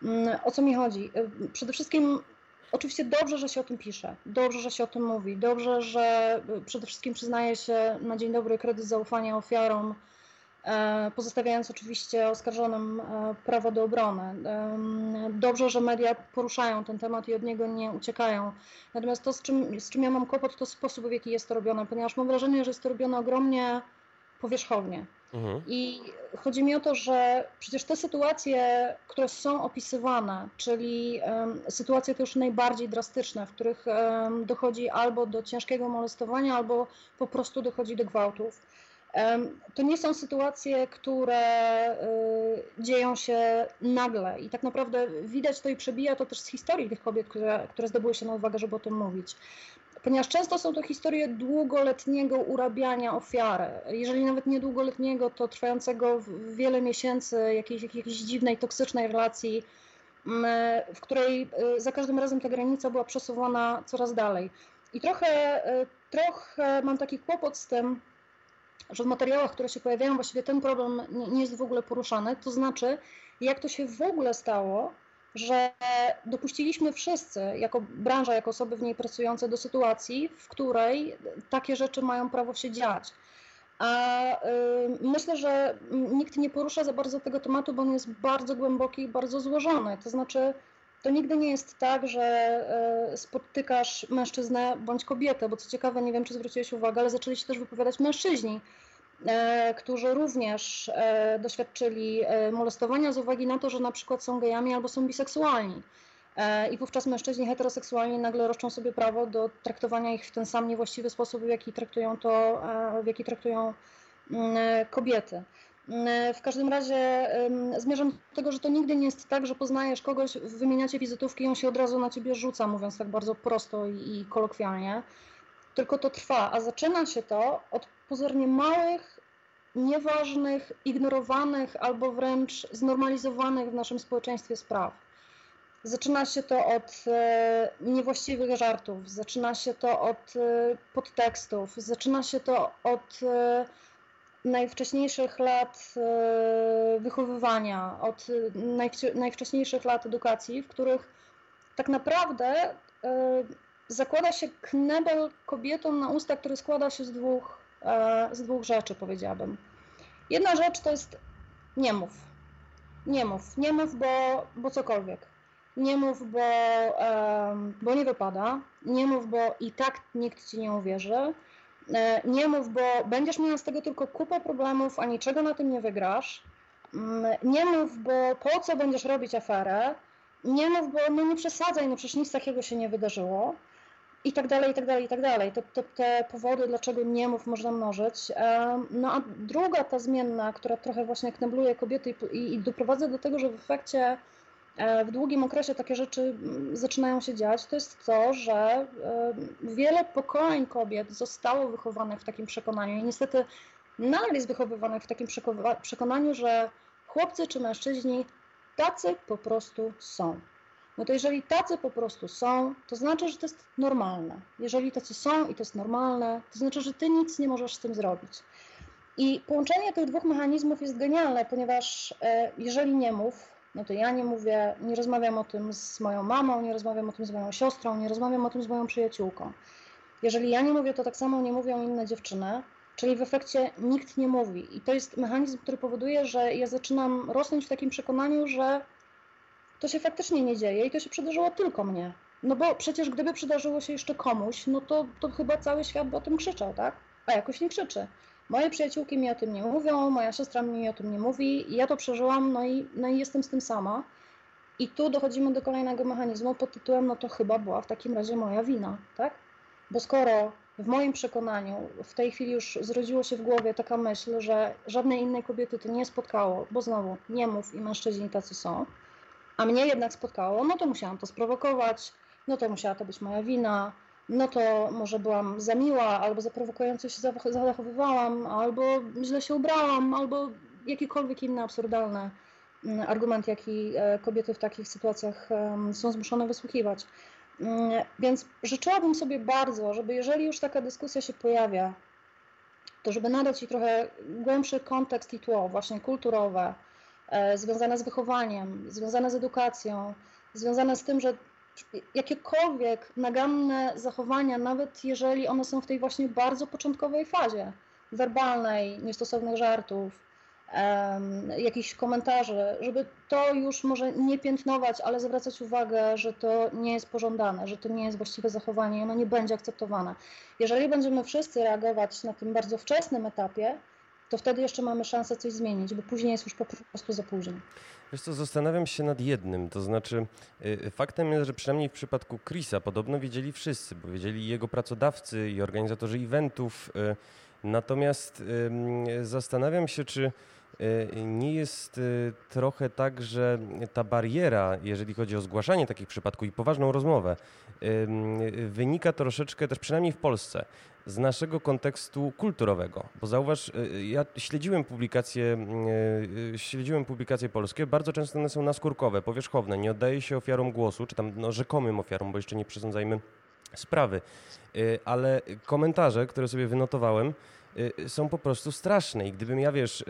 Mm, o co mi chodzi? Przede wszystkim oczywiście dobrze, że się o tym pisze, dobrze, że się o tym mówi, dobrze, że przede wszystkim przyznaje się na dzień dobry kredyt zaufania ofiarom, E, pozostawiając oczywiście oskarżonym e, prawo do obrony. Dobrze, że media poruszają ten temat i od niego nie uciekają. Natomiast to, z czym, z czym ja mam kłopot, to sposób, w jaki jest to robione, ponieważ mam wrażenie, że jest to robione ogromnie powierzchownie. Mhm. I chodzi mi o to, że przecież te sytuacje, które są opisywane, czyli um, sytuacje te już najbardziej drastyczne, w których um, dochodzi albo do ciężkiego molestowania, albo po prostu dochodzi do gwałtów to nie są sytuacje, które y, dzieją się nagle i tak naprawdę widać to i przebija to też z historii tych kobiet, które, które zdobyły się na uwagę, żeby o tym mówić. Ponieważ często są to historie długoletniego urabiania ofiary. Jeżeli nawet nie długoletniego, to trwającego wiele miesięcy jakiejś, jakiejś dziwnej, toksycznej relacji, mm, w której y, za każdym razem ta granica była przesuwana coraz dalej. I trochę, y, trochę mam taki kłopot z tym, że w materiałach, które się pojawiają, właściwie ten problem nie, nie jest w ogóle poruszany. To znaczy, jak to się w ogóle stało, że dopuściliśmy wszyscy, jako branża, jako osoby w niej pracujące, do sytuacji, w której takie rzeczy mają prawo się dziać. A y, myślę, że nikt nie porusza za bardzo tego tematu, bo on jest bardzo głęboki i bardzo złożony. To znaczy, to nigdy nie jest tak, że y, spotykasz mężczyznę bądź kobietę, bo co ciekawe, nie wiem, czy zwróciłeś uwagę, ale zaczęli się też wypowiadać mężczyźni E, którzy również e, doświadczyli e, molestowania z uwagi na to, że na przykład są gejami albo są biseksualni. I wówczas mężczyźni heteroseksualni nagle roszczą sobie prawo do traktowania ich w ten sam niewłaściwy sposób, w jaki traktują to, w jaki traktują mm, kobiety. Mm, w każdym razie zmierzam do tego, że to nigdy nie jest tak, że poznajesz kogoś, wymieniacie wizytówki i on się od razu na ciebie rzuca, mówiąc tak bardzo prosto i kolokwialnie. Tylko to trwa, a zaczyna się to od pozornie małych, nieważnych, ignorowanych albo wręcz znormalizowanych w naszym społeczeństwie spraw. Zaczyna się to od e, niewłaściwych żartów, zaczyna się to od e, podtekstów, zaczyna się to od e, najwcześniejszych lat e, wychowywania, od najwcześniejszych lat edukacji, w których tak naprawdę e, zakłada się knebel kobietom na usta, który składa się z dwóch, e, z dwóch rzeczy, powiedziałabym. Jedna rzecz to jest nie mów. Nie mów. Nie mów, bo, bo cokolwiek. Nie mów, bo, bo nie wypada. Nie mów, bo i tak nikt ci nie uwierzy. E, nie mów, bo będziesz miała z tego tylko kupę problemów, a niczego na tym nie wygrasz. Mm, nie mów, bo po co będziesz robić aferę. Nie mów, bo no nie przesadzaj, no przecież nic takiego się nie wydarzyło i tak dalej, i tak dalej, i tak dalej. Te, te, powody, dlaczego nie mów, można mnożyć. No a druga ta zmienna, która trochę właśnie knebluje kobiety i, i doprowadza do tego, że w efekcie e, w długim okresie takie rzeczy mm, zaczynają się dziać, to jest to, że e, wiele pokoleń kobiet zostało wychowanych w takim przekonaniu i niestety nadal jest wychowywanych w takim przekonaniu, że chłopcy czy mężczyźni tacy po prostu są no to jeżeli tacy po prostu są, to znaczy, że to jest normalne. Jeżeli tacy są i to jest normalne, to znaczy, że ty nic nie możesz z tym zrobić. I połączenie tych dwóch mechanizmów jest genialne, ponieważ e, jeżeli nie mów, no to ja nie mówię, nie rozmawiam o tym z moją mamą, nie rozmawiam o tym z moją siostrą, nie rozmawiam o tym z moją przyjaciółką. Jeżeli ja nie mówię, to tak samo nie mówią inne dziewczyny, czyli w efekcie nikt nie mówi. I to jest mechanizm, który powoduje, że ja zaczynam rosnąć w takim przekonaniu, że to się faktycznie nie dzieje i to się przydarzyło tylko mnie. No bo przecież gdyby przydarzyło się jeszcze komuś, no to, to chyba cały świat by o tym krzyczał, tak? A jakoś nie krzyczy. Moje przyjaciółki mi o tym nie mówią, moja siostra mi o tym nie mówi, ja to przeżyłam, no i, no i jestem z tym sama. I tu dochodzimy do kolejnego mechanizmu pod tytułem, no to chyba była w takim razie moja wina, tak? Bo skoro w moim przekonaniu w tej chwili już zrodziło się w głowie taka myśl, że żadnej innej kobiety to nie spotkało, bo znowu nie mów i mężczyźni tacy są, a mnie jednak spotkało, no to musiałam to sprowokować, no to musiała to być moja wina, no to może byłam za miła, albo za prowokująco się zachowywałam, albo źle się ubrałam, albo jakikolwiek inny absurdalny mm, argument, jaki e, kobiety w takich sytuacjach są zmuszone wysłuchiwać. Mm, więc życzyłabym sobie bardzo, żeby jeżeli już taka dyskusja się pojawia, to żeby nadać jej trochę głębszy kontekst i tło, właśnie kulturowe, E, związane z wychowaniem, związane z edukacją, związane z tym, że jakiekolwiek naganne zachowania, nawet jeżeli one są w tej właśnie bardzo początkowej fazie, werbalnej, niestosownych żartów, um, jakichś komentarzy, żeby to już może nie piętnować, ale zwracać uwagę, że to nie jest pożądane, że to nie jest właściwe zachowanie i ono nie będzie akceptowane. Jeżeli będziemy wszyscy reagować na tym bardzo wczesnym etapie, to wtedy jeszcze mamy szansę coś zmienić, bo później jest już po prostu za późno.
Wiesz co, zastanawiam się nad jednym, to znaczy y, faktem jest, że przynajmniej w przypadku Chrisa podobno wiedzieli wszyscy, bo wiedzieli jego pracodawcy i organizatorzy eventów, y, natomiast zastanawiam się, czy nie jest trochę tak, że ta bariera, jeżeli chodzi o zgłaszanie takich przypadków i poważną rozmowę, wynika troszeczkę też przynajmniej w Polsce z naszego kontekstu kulturowego. Bo zauważ, y, ja śledziłem publikacje, y, y, śledziłem publikacje polskie, bardzo często one są naskórkowe, powierzchowne, nie oddaje się ofiarom głosu, czy tam no, rzekomym ofiarom, bo jeszcze nie przesądzajmy sprawy. Ale komentarze, które sobie wynotowałem, są po prostu straszne i gdybym ja, wiesz,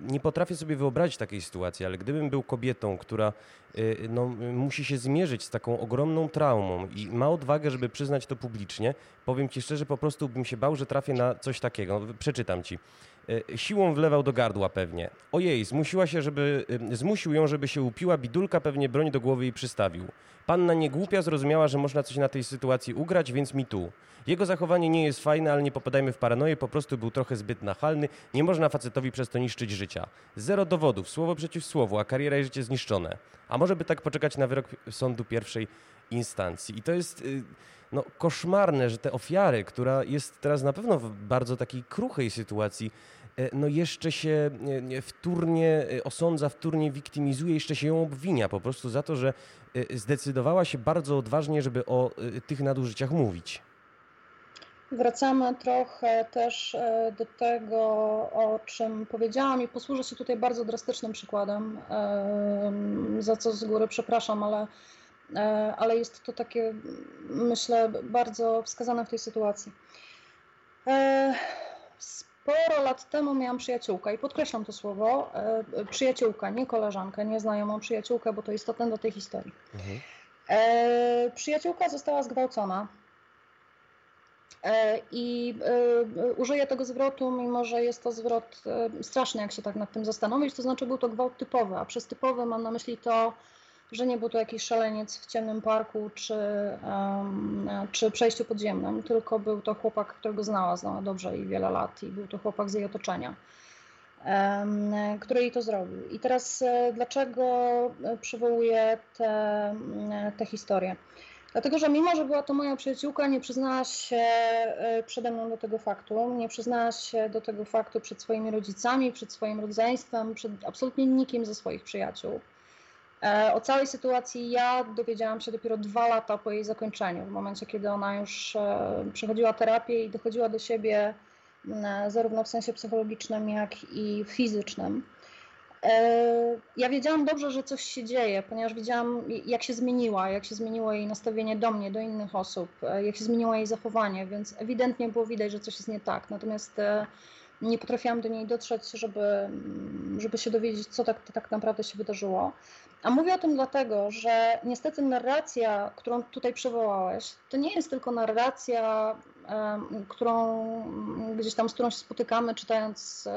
nie potrafię sobie wyobrazić takiej sytuacji, ale gdybym był kobietą, która y, no, musi się zmierzyć z taką ogromną traumą i ma odwagę, żeby przyznać to publicznie, powiem ci szczerze, po prostu bym się bał, że trafię na coś takiego. Przeczytam ci. Y, siłą wlewał do gardła pewnie. Ojej, zmusiła się, żeby, y, zmusił ją, żeby się upiła, bidulka pewnie broń do głowy i przystawił. Panna niegłupia zrozumiała, że można coś na tej sytuacji ugrać, więc mi tu. Jego zachowanie nie jest fajne, ale nie popadajmy w paranoję, po prostu był trochę zbyt nachalny. Nie można facetowi przez to niszczyć życia. Zero dowodów, słowo przeciw słowu, a kariera i życie zniszczone. A może by tak poczekać na wyrok sądu pierwszej instancji. I to jest y, no, koszmarne, że te ofiary, która jest teraz na pewno w bardzo takiej kruchej sytuacji, no jeszcze się wtórnie osądza, wtórnie wiktymizuje, jeszcze się ją obwinia po prostu za to, że zdecydowała się bardzo odważnie, żeby o tych nadużyciach mówić.
Wracamy trochę też e, do tego, o czym powiedziałam i posłużę się tutaj bardzo drastycznym przykładem, za co z góry przepraszam, ale, e, ale jest to takie, myślę, bardzo wskazane w tej sytuacji. E, sporo lat temu miałam przyjaciółkę i podkreślam to słowo, przyjaciółkę, nie koleżankę, nie znajomą przyjaciółkę, bo to istotne do tej historii. Mhm. E, przyjaciółka została zgwałcona. E, I e, użyję tego zwrotu, mimo że jest to zwrot e, straszny, jak się tak nad tym zastanowić, to znaczy był to gwałt typowy, a przez typowy mam na myśli to, że nie był to jakiś szaleniec w ciemnym parku czy, um, czy przejściu podziemnym, tylko był to chłopak, którego znała, znała dobrze i wiele lat i był to chłopak z jej otoczenia, um, który jej to zrobił. I teraz dlaczego przywołuję tę te historię? Dlatego, że mimo, że była to moja przyjaciółka, nie przyznała się e, przede mną do tego faktu, nie przyznała się do tego faktu przed swoimi rodzicami, przed swoim rodzeństwem, przed absolutnie nikim ze swoich przyjaciół. E, o całej sytuacji ja dowiedziałam się dopiero dwa lata po jej zakończeniu, w momencie, kiedy ona już e, przechodziła terapię i dochodziła do siebie zarówno w sensie psychologicznym, jak i fizycznym. E, ja wiedziałam dobrze, że coś się dzieje, ponieważ widziałam, jak się zmieniła, jak się zmieniło jej nastawienie do mnie, do innych osób, jak się zmieniło jej zachowanie, więc ewidentnie było widać, że coś jest nie tak. Natomiast nie potrafiłam do niej dotrzeć, żeby, żeby się dowiedzieć, co tak, tak naprawdę się wydarzyło. A mówię o tym dlatego, że niestety narracja, którą tutaj przywołałeś, to nie jest tylko narracja, którą gdzieś tam, z którą się spotykamy, czytając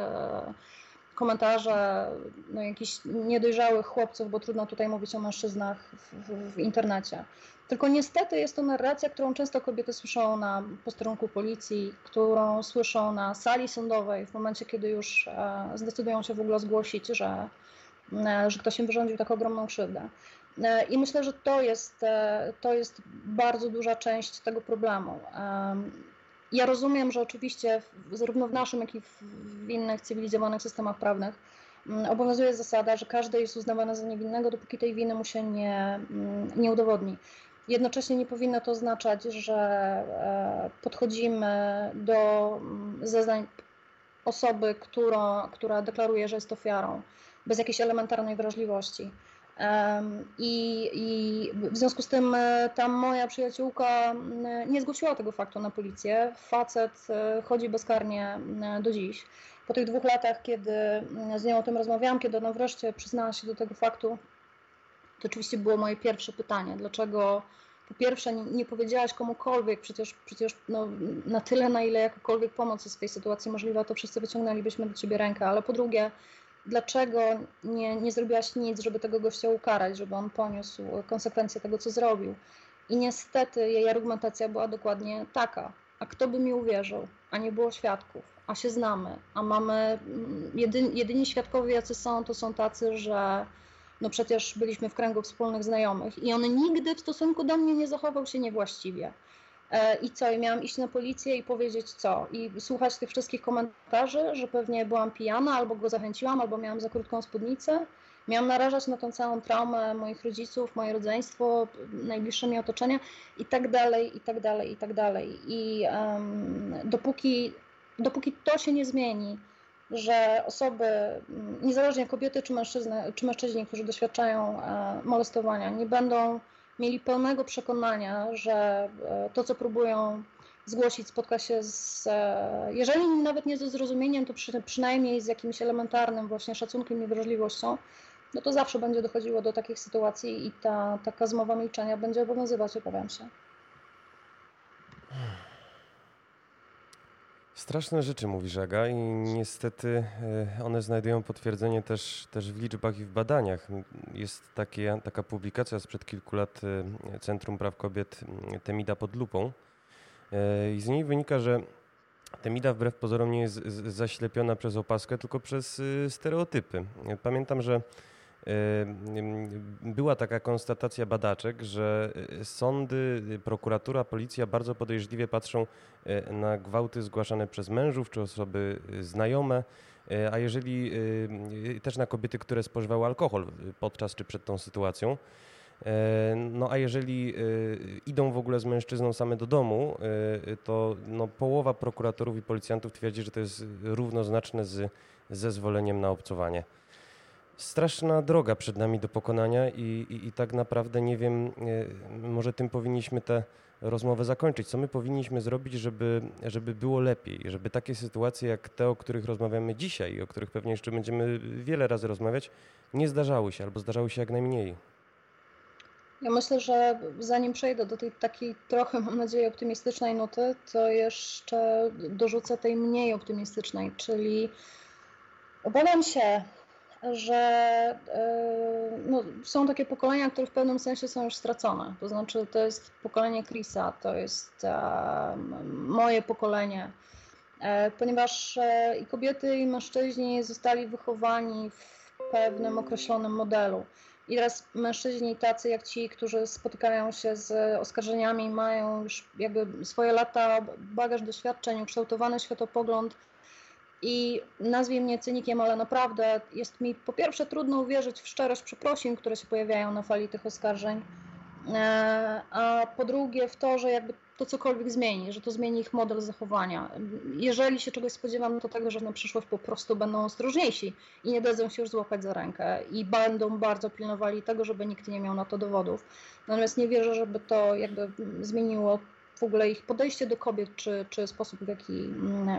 komentarze no, jakichś niedojrzałych chłopców, bo trudno tutaj mówić o mężczyznach w, w, w, internecie. Tylko niestety jest to narracja, którą często kobiety słyszą na posterunku policji, którą słyszą na sali sądowej w momencie, kiedy już e, zdecydują się w ogóle zgłosić, że, e, że ktoś im wyrządził tak ogromną krzywdę. E, I myślę, że to jest, e, to jest bardzo duża część tego problemu. Ja rozumiem, że oczywiście zarówno w naszym, jak i w innych cywilizowanych systemach prawnych mm, obowiązuje zasada, że każdy jest uznawany za niewinnego, dopóki tej winy mu się nie, mm, nie udowodni. Jednocześnie nie powinno to oznaczać, że e, podchodzimy do mm, zeznań osoby, która, która deklaruje, że jest ofiarą, bez jakiejś elementarnej wrażliwości. I, I, w związku z tym e, tam moja przyjaciółka nie zgłosiła tego faktu na policję. Facet e, chodzi bezkarnie do dziś. Po tych dwóch latach, kiedy z nią o tym rozmawiałam, kiedy ona wreszcie przyznała się do tego faktu, to oczywiście było moje pierwsze pytanie. Dlaczego po pierwsze nie, nie powiedziałaś komukolwiek, przecież, przecież no, na tyle, na ile jakakolwiek pomoc jest w tej sytuacji możliwa, to wszyscy wyciągnęlibyśmy do ciebie rękę, ale po drugie, dlaczego nie, nie zrobiłaś nic, żeby tego gościa ukarać, żeby on poniósł konsekwencje tego, co zrobił. I niestety jej argumentacja była dokładnie taka. A kto by mi uwierzył? A nie było świadków, a się znamy, a mamy mm, jedyni, jedyni świadkowie, jacy są, to są tacy, że no przecież byliśmy w kręgu wspólnych znajomych i on nigdy w stosunku do mnie nie zachował się niewłaściwie. E, I co? I miałam iść na policję i powiedzieć co? I słuchać tych wszystkich komentarzy, że pewnie byłam pijana, albo go zachęciłam, albo miałam za krótką spódnicę. Miałam narażać na tą całą traumę moich rodziców, moje rodzeństwo, najbliższe mi otoczenie i tak dalej, i tak dalej, i tak dalej. I um, dopóki, dopóki to się nie zmieni, że osoby, niezależnie kobiety czy, mężczyzny, czy mężczyźni, którzy doświadczają e, molestowania, nie będą mieli pełnego przekonania, że e, to, co próbują zgłosić, spotka się z, e, jeżeli nawet nie ze zrozumieniem, to przy, przynajmniej z jakimś elementarnym właśnie szacunkiem i wrażliwością, no to zawsze będzie dochodziło do takich sytuacji i ta taka zmowa milczenia będzie obowiązywać, obawiam się. (sighs)
Straszne rzeczy mówi Żaga i niestety e, one znajdują potwierdzenie też, też w liczbach i w badaniach. Jest takie, taka publikacja sprzed kilku lat e, Centrum Praw Kobiet Temida pod lupą e, i z niej wynika, że Temida wbrew pozorom nie jest zaślepiona przez opaskę, tylko przez stereotypy. Pamiętam, że była taka konstatacja badaczek, że e, sądy, prokuratura, policja bardzo podejrzliwie patrzą e, na gwałty zgłaszane przez mężów czy osoby e, znajome, a jeżeli też na kobiety, które spożywały alkohol podczas czy przed tą sytuacją. No a jeżeli idą w ogóle z mężczyzną same do domu, to no, połowa prokuratorów i policjantów twierdzi, że to jest równoznaczne z zezwoleniem na obcowanie straszna droga przed nami do pokonania i, i, i, tak naprawdę nie wiem, e, może tym powinniśmy tę rozmowę zakończyć. Co my powinniśmy zrobić, żeby, żeby było lepiej, żeby takie sytuacje jak te, o których rozmawiamy dzisiaj i o których pewnie jeszcze będziemy wiele razy rozmawiać, nie zdarzały się albo zdarzały się jak najmniej?
Ja myślę, że zanim przejdę do tej takiej trochę, mam nadzieję, optymistycznej nuty, to jeszcze dorzucę tej mniej optymistycznej, czyli obawiam się, że e, no, są takie pokolenia, które w pewnym sensie są już stracone. To znaczy, to jest pokolenie Chrisa, to jest e, moje pokolenie, e, ponieważ i kobiety, i mężczyźni zostali wychowani w pewnym określonym modelu. I teraz mężczyźni tacy jak ci, którzy spotykają się z oskarżeniami, mają już jakby swoje lata, bagaż doświadczeń, ukształtowany światopogląd, i nazwij mnie cynikiem, ale naprawdę jest mi po pierwsze trudno uwierzyć w szczerość przeprosin, które się pojawiają na fali tych oskarżeń, e, a po drugie w to, że jakby to cokolwiek zmieni, że to zmieni ich model zachowania. Jeżeli się czegoś spodziewam, to tego, że na przyszłość po prostu będą ostrożniejsi i nie dadzą się już złapać za rękę i będą bardzo pilnowali tego, żeby nikt nie miał na to dowodów. Natomiast nie wierzę, żeby to jakby zmieniło w ogóle ich podejście do kobiet, czy, czy sposób, w jaki,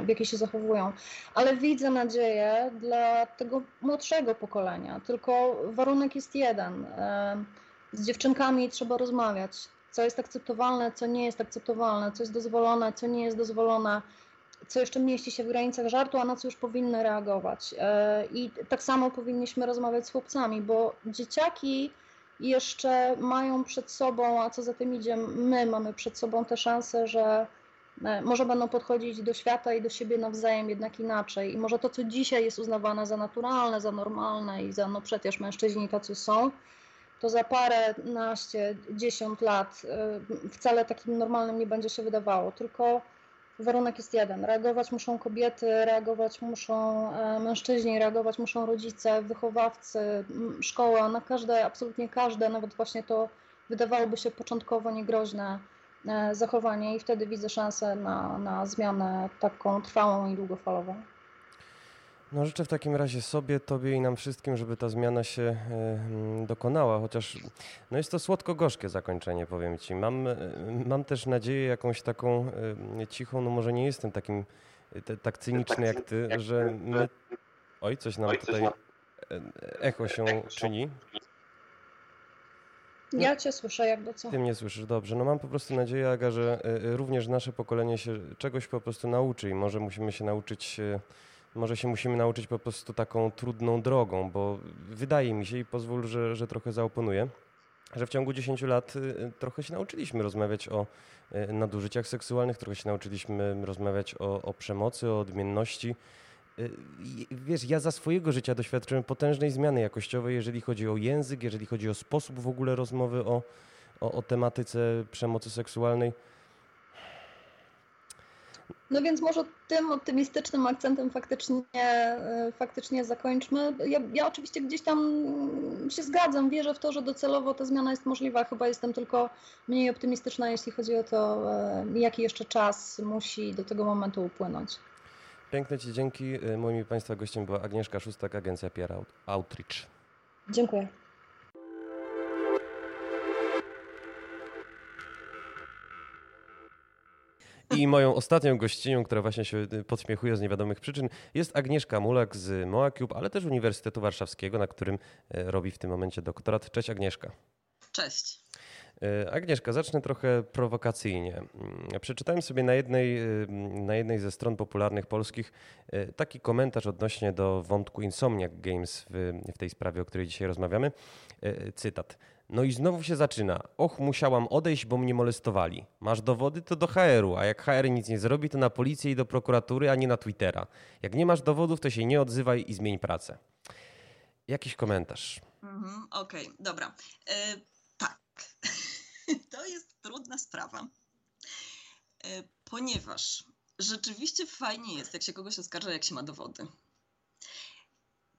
w jaki się zachowują. Ale widzę nadzieję dla tego młodszego pokolenia. Tylko warunek jest jeden. Z dziewczynkami trzeba rozmawiać. Co jest akceptowalne, co nie jest akceptowalne, co jest dozwolone, co nie jest dozwolone co jeszcze mieści się w granicach żartu, a na co już powinny reagować. E, I tak samo powinniśmy rozmawiać z chłopcami, bo dzieciaki jeszcze mają przed sobą, a co za tym idzie, my mamy przed sobą tę szansę, że e, może będą podchodzić do świata i do siebie nawzajem jednak inaczej. I może to, co dzisiaj jest uznawane za naturalne, za normalne i za no przecież mężczyźni tacy są, to za parę, naście, dziesiąt lat e, wcale takim normalnym nie będzie się wydawało. Tylko warunek jest jeden. Reagować muszą kobiety, reagować muszą e, mężczyźni, reagować muszą rodzice, wychowawcy, szkoła, na każde, absolutnie każde, nawet właśnie to wydawałoby się początkowo niegroźne e, zachowanie i wtedy widzę szansę na, na zmianę taką trwałą i długofalową.
No życzę w takim razie sobie, tobie i nam wszystkim, żeby ta zmiana się y, dokonała, chociaż no jest to słodko-gorzkie zakończenie, powiem ci. Mam, y, mam też nadzieję jakąś taką y, cichą, no może nie jestem takim tak cyniczny jak ty, że my... Oj, coś nam tutaj echo się czyni.
Ja cię słyszę jakby co.
Ty mnie słyszysz, dobrze. No mam po prostu nadzieję, Aga, że również nasze pokolenie się czegoś po prostu nauczy i może musimy się nauczyć może się musimy nauczyć po prostu taką trudną drogą, bo wydaje mi się i pozwól, że, że trochę zaoponuję, że w ciągu 10 lat y, trochę się nauczyliśmy rozmawiać o y, nadużyciach seksualnych, trochę się nauczyliśmy rozmawiać o, o przemocy, o odmienności. Y, wiesz, ja za swojego życia doświadczyłem potężnej zmiany jakościowej, jeżeli chodzi o język, jeżeli chodzi o sposób w ogóle rozmowy o, o, o tematyce przemocy seksualnej.
No więc może tym optymistycznym akcentem faktycznie, e, faktycznie zakończmy. Ja, ja, oczywiście gdzieś tam się zgadzam, wierzę w to, że docelowo ta zmiana jest możliwa. Chyba jestem tylko mniej optymistyczna, jeśli chodzi o to, e, jaki jeszcze czas musi do tego momentu upłynąć.
Piękne Ci dzięki. E, moimi Państwa gościem była Agnieszka Szustak, agencja PR Outreach.
Dziękuję.
I moją ostatnią gościnią, która właśnie się y, podśmiechuje z niewiadomych przyczyn, jest Agnieszka Mulak z MoaCube, ale też Uniwersytetu Warszawskiego, na którym e, robi w tym momencie doktorat. Cześć Agnieszka.
Cześć.
E, Agnieszka, zacznę trochę prowokacyjnie. Mm, przeczytałem sobie na jednej, y, na jednej ze stron popularnych polskich taki komentarz odnośnie do wątku Insomniac Games w, w tej sprawie, o której dzisiaj rozmawiamy. Cytat. No i znowu się zaczyna. Och, musiałam odejść, bo mnie molestowali. Masz dowody, to do HR-u, a jak HR nic nie zrobi, to na policję i do prokuratury, a nie na Twittera. Jak nie masz dowodów, to się nie odzywaj i zmień pracę. Jakiś komentarz.
Mhm, Okej, okay, dobra. E, tak, (laughs) to jest trudna sprawa, e, ponieważ rzeczywiście fajnie jest, jak się kogoś oskarża, jak się ma dowody.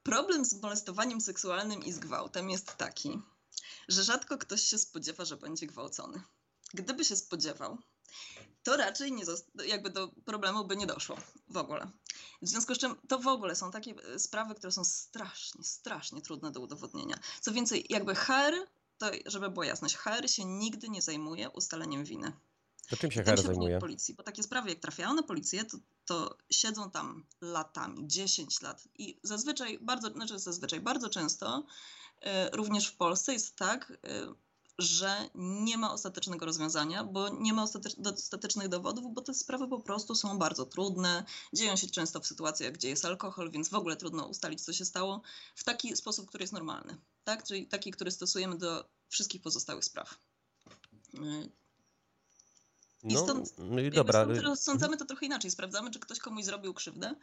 Problem z molestowaniem seksualnym i z gwałtem jest taki, że rzadko ktoś się spodziewa, że będzie gwałcony. Gdyby się spodziewał, to raczej nie jakby do problemu by nie doszło w ogóle. W związku z czym to w ogóle są takie e, sprawy, które są strasznie, strasznie trudne do udowodnienia. Co więcej, jakby HR, to żeby była jasność, HR się nigdy nie zajmuje ustaleniem winy.
To czym się HR zajmuje?
Policji, bo takie sprawy jak trafiają na policję, to, to siedzą tam latami, 10 lat i zazwyczaj bardzo, znaczy zazwyczaj bardzo często E, również w Polsce jest tak, e, że nie ma ostatecznego rozwiązania, bo nie ma dostatecznych dowodów, bo te sprawy po prostu są bardzo trudne. Dzieją się często w sytuacjach, gdzie jest alkohol, więc w ogóle trudno ustalić, co się stało w taki sposób, który jest normalny, tak? czyli taki, który stosujemy do wszystkich pozostałych spraw. I
No,
stąd,
no i dobra.
stąd
y,
rozsądzamy to trochę inaczej. Sprawdzamy, czy ktoś komuś zrobił krzywdę.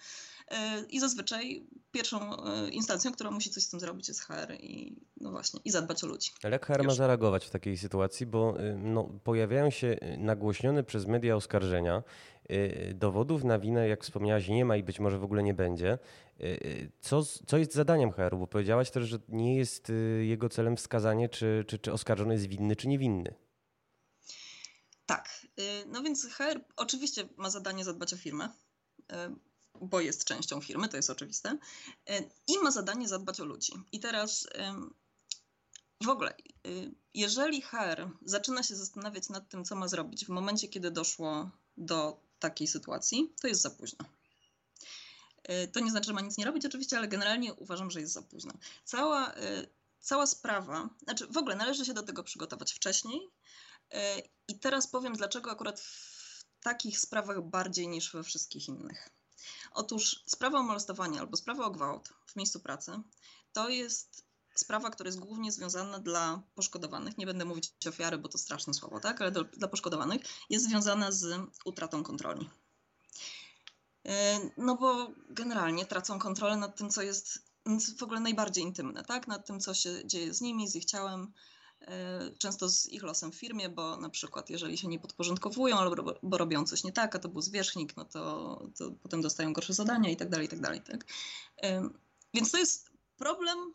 e, I zazwyczaj pierwszą e, instancją, która musi coś z tym zrobić, jest HR i no właśnie, i zadbać o ludzi.
Ale jak HR ma
Już.
zareagować w takiej sytuacji, bo y, no, pojawiają się y, nagłośnione przez media oskarżenia. y, Dowodów na winę, jak wspomniałaś, nie ma i być może w ogóle nie będzie. Y, y, Co, co jest zadaniem HR-u? Bo powiedziałaś też, że nie jest y, jego celem wskazanie, czy, czy, czy oskarżony jest winny, czy niewinny.
Tak, y, no więc HR oczywiście ma zadanie zadbać o firmę, y, bo jest częścią firmy, to jest oczywiste, y, i ma zadanie zadbać o ludzi. I teraz w ogóle, jeżeli HR zaczyna się zastanawiać nad tym, co ma zrobić w momencie, kiedy doszło do takiej sytuacji, to jest za późno. To nie znaczy, że ma nic nie robić oczywiście, ale generalnie uważam, że jest za późno. Cała, cała sprawa, znaczy w ogóle należy się do tego przygotować wcześniej, I teraz powiem, dlaczego akurat w takich sprawach bardziej niż we wszystkich innych. Otóż sprawa o molestowanie albo sprawa o gwałt w miejscu pracy to jest sprawa, która jest głównie związana dla poszkodowanych. Nie będę mówić ofiary, bo to straszne słowo, tak? Ale do, dla poszkodowanych jest związana z utratą kontroli. E, No bo generalnie tracą kontrolę nad tym, co jest w ogóle najbardziej intymne, tak? Nad tym, co się dzieje z nimi, z ich ciałem, e, często z ich losem w firmie, bo na przykład jeżeli się nie podporządkowują albo bo robią coś nie tak, a to był zwierzchnik, no to, to potem dostają gorsze zadania i tak dalej, i tak dalej. Tak? Więc to jest problem,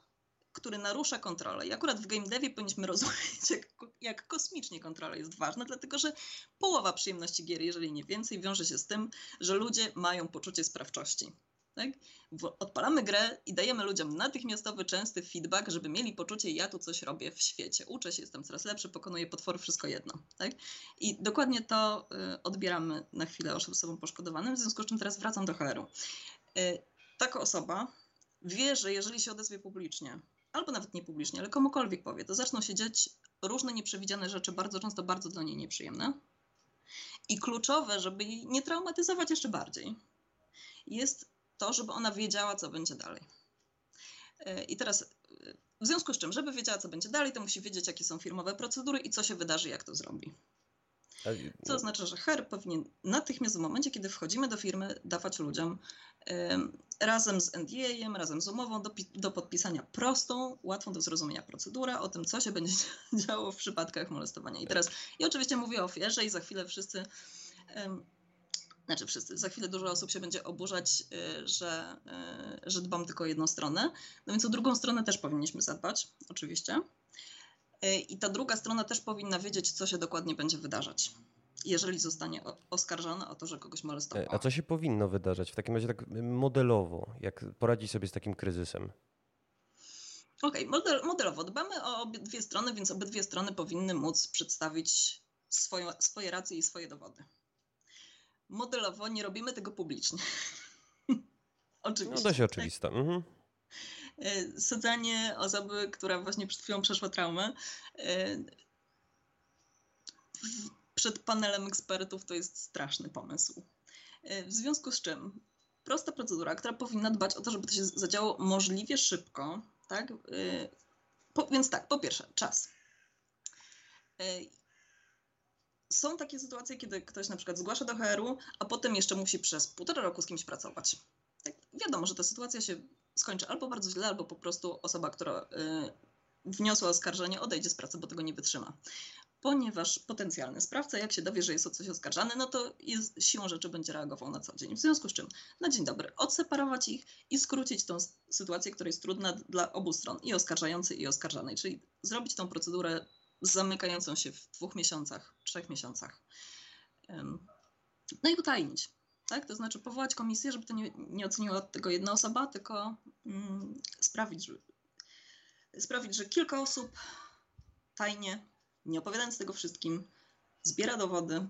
który narusza kontrolę. I akurat w game devie powinniśmy (laughs) rozumieć, jak, jak kosmicznie kontrola jest ważna, dlatego że połowa przyjemności gier, jeżeli nie więcej, wiąże się z tym, że ludzie mają poczucie sprawczości. Tak? Odpalamy grę i dajemy ludziom natychmiastowy, częsty feedback, żeby mieli poczucie, ja tu coś robię w świecie. Uczę się, jestem coraz lepszy, pokonuję potwory, wszystko jedno. Tak? I dokładnie to y, odbieramy na chwilę osobom poszkodowanym, w związku z czym teraz wracam do HR-u. Y, taka osoba wie, że jeżeli się odezwie publicznie, albo nawet nie publicznie, ale komukolwiek powie, to zaczną się dziać różne nieprzewidziane rzeczy, bardzo często bardzo dla niej nieprzyjemne. I kluczowe, żeby jej nie traumatyzować jeszcze bardziej, jest to, żeby ona wiedziała, co będzie dalej. E, I teraz, e, w związku z czym, żeby wiedziała, co będzie dalej, to musi wiedzieć, jakie są firmowe procedury i co się wydarzy, jak to zrobi. Co oznacza, że HR powinien natychmiast w momencie, kiedy wchodzimy do firmy, dawać ludziom em, razem z NDA-em, razem z umową do, do podpisania prostą, łatwą do zrozumienia procedurę o tym, co się będzie (laughs) działo w przypadkach molestowania. I teraz, ja oczywiście mówię o ofierze i za chwilę wszyscy, znaczy wszyscy, za chwilę dużo osób się będzie oburzać, y, że, y, że dbam tylko o jedną stronę. No więc o drugą stronę też powinniśmy zadbać, oczywiście. Y, I ta druga strona też powinna wiedzieć, co się dokładnie będzie wydarzać, jeżeli zostanie oskarżona o to, że kogoś molestowała.
A co się powinno wydarzać w takim razie tak modelowo, jak poradzić sobie z takim kryzysem?
Okej, model, modelowo dbamy o obydwie strony, więc obydwie strony powinny móc przedstawić swoją, swoje racje i swoje dowody. Modelowo nie robimy tego publicznie. (laughs) Oczywiście.
No dość
tak?
oczywiste. Mhm.
E, Sadzanie osoby, która właśnie przed chwilą przeszła traumę, e, przed panelem ekspertów to jest straszny pomysł. E, W związku z czym prosta procedura, która powinna dbać o to, żeby to się zadziało możliwie szybko, tak? Po, więc tak, po pierwsze, czas. Są takie sytuacje, kiedy ktoś na przykład zgłasza do HR-u, a potem jeszcze musi przez półtora roku z kimś pracować. Tak, wiadomo, że ta sytuacja się skończy albo bardzo źle, albo po prostu osoba, która y, wniosła oskarżenie, odejdzie z pracy, bo tego nie wytrzyma. Ponieważ potencjalny sprawca, jak się dowie, że jest o coś oskarżany, no to jest, siłą rzeczy będzie reagował na co dzień. W związku z czym, na dzień dobry, odseparować ich i skrócić tą sytuację, która jest trudna dla obu stron, i oskarżającej, i oskarżanej. Czyli zrobić tą procedurę zamykającą się w dwóch miesiącach, trzech miesiącach. No i utajnić. Tak? To znaczy powołać komisję, żeby to nie, nie oceniła tego jedna osoba, tylko mm, sprawić, że, sprawić, że kilka osób tajnie, nie opowiadając tego wszystkim, zbiera dowody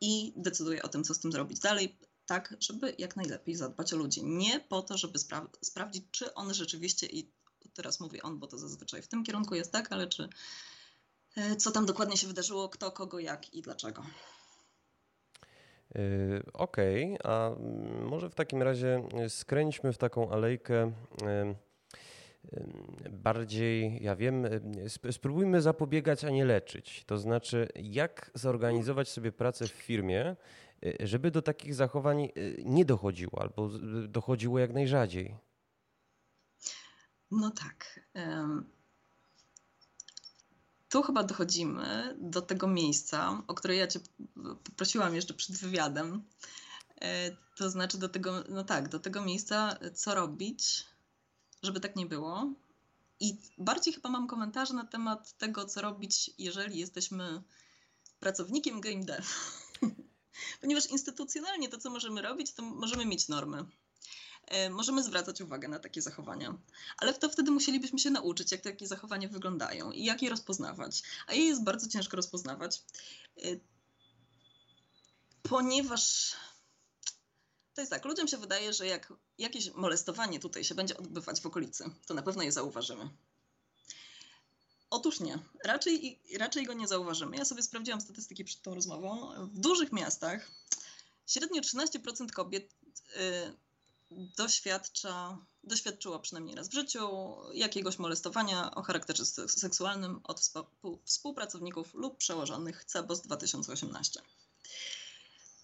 i decyduje o tym, co z tym zrobić dalej, tak, żeby jak najlepiej zadbać o ludzi. Nie po to, żeby spra- sprawdzić, czy on rzeczywiście, i teraz mówię on, bo to zazwyczaj w tym kierunku jest tak, ale czy co tam dokładnie się wydarzyło, kto, kogo, jak i dlaczego.
Okej, okay, a może w takim razie skręćmy w taką alejkę bardziej, ja wiem, spróbujmy zapobiegać, a nie leczyć. To znaczy, jak zorganizować sobie pracę w firmie, żeby do takich zachowań nie dochodziło albo dochodziło jak najrzadziej.
No tak. Tu chyba dochodzimy do tego miejsca, o które ja Cię poprosiłam jeszcze przed wywiadem. E, to znaczy do tego, no tak, do tego miejsca, co robić, żeby tak nie było. I bardziej chyba mam komentarze na temat tego, co robić, jeżeli jesteśmy pracownikiem game dev. (laughs) Ponieważ instytucjonalnie to, co możemy robić, to możemy mieć normy. E, możemy zwracać uwagę na takie zachowania, ale to wtedy musielibyśmy się nauczyć, jak takie zachowania wyglądają i jak je rozpoznawać. A je jest bardzo ciężko rozpoznawać, e, ponieważ to jest tak, ludziom się wydaje, że jak jakieś molestowanie tutaj się będzie odbywać w okolicy, to na pewno je zauważymy. Otóż nie, raczej, raczej go nie zauważymy. Ja sobie sprawdziłam statystyki przed tą rozmową. W dużych miastach średnio 13% kobiet y, doświadcza, doświadczyło przynajmniej raz w życiu jakiegoś molestowania o charakterze seksualnym od współpracowników lub przełożonych CEBOS 2018.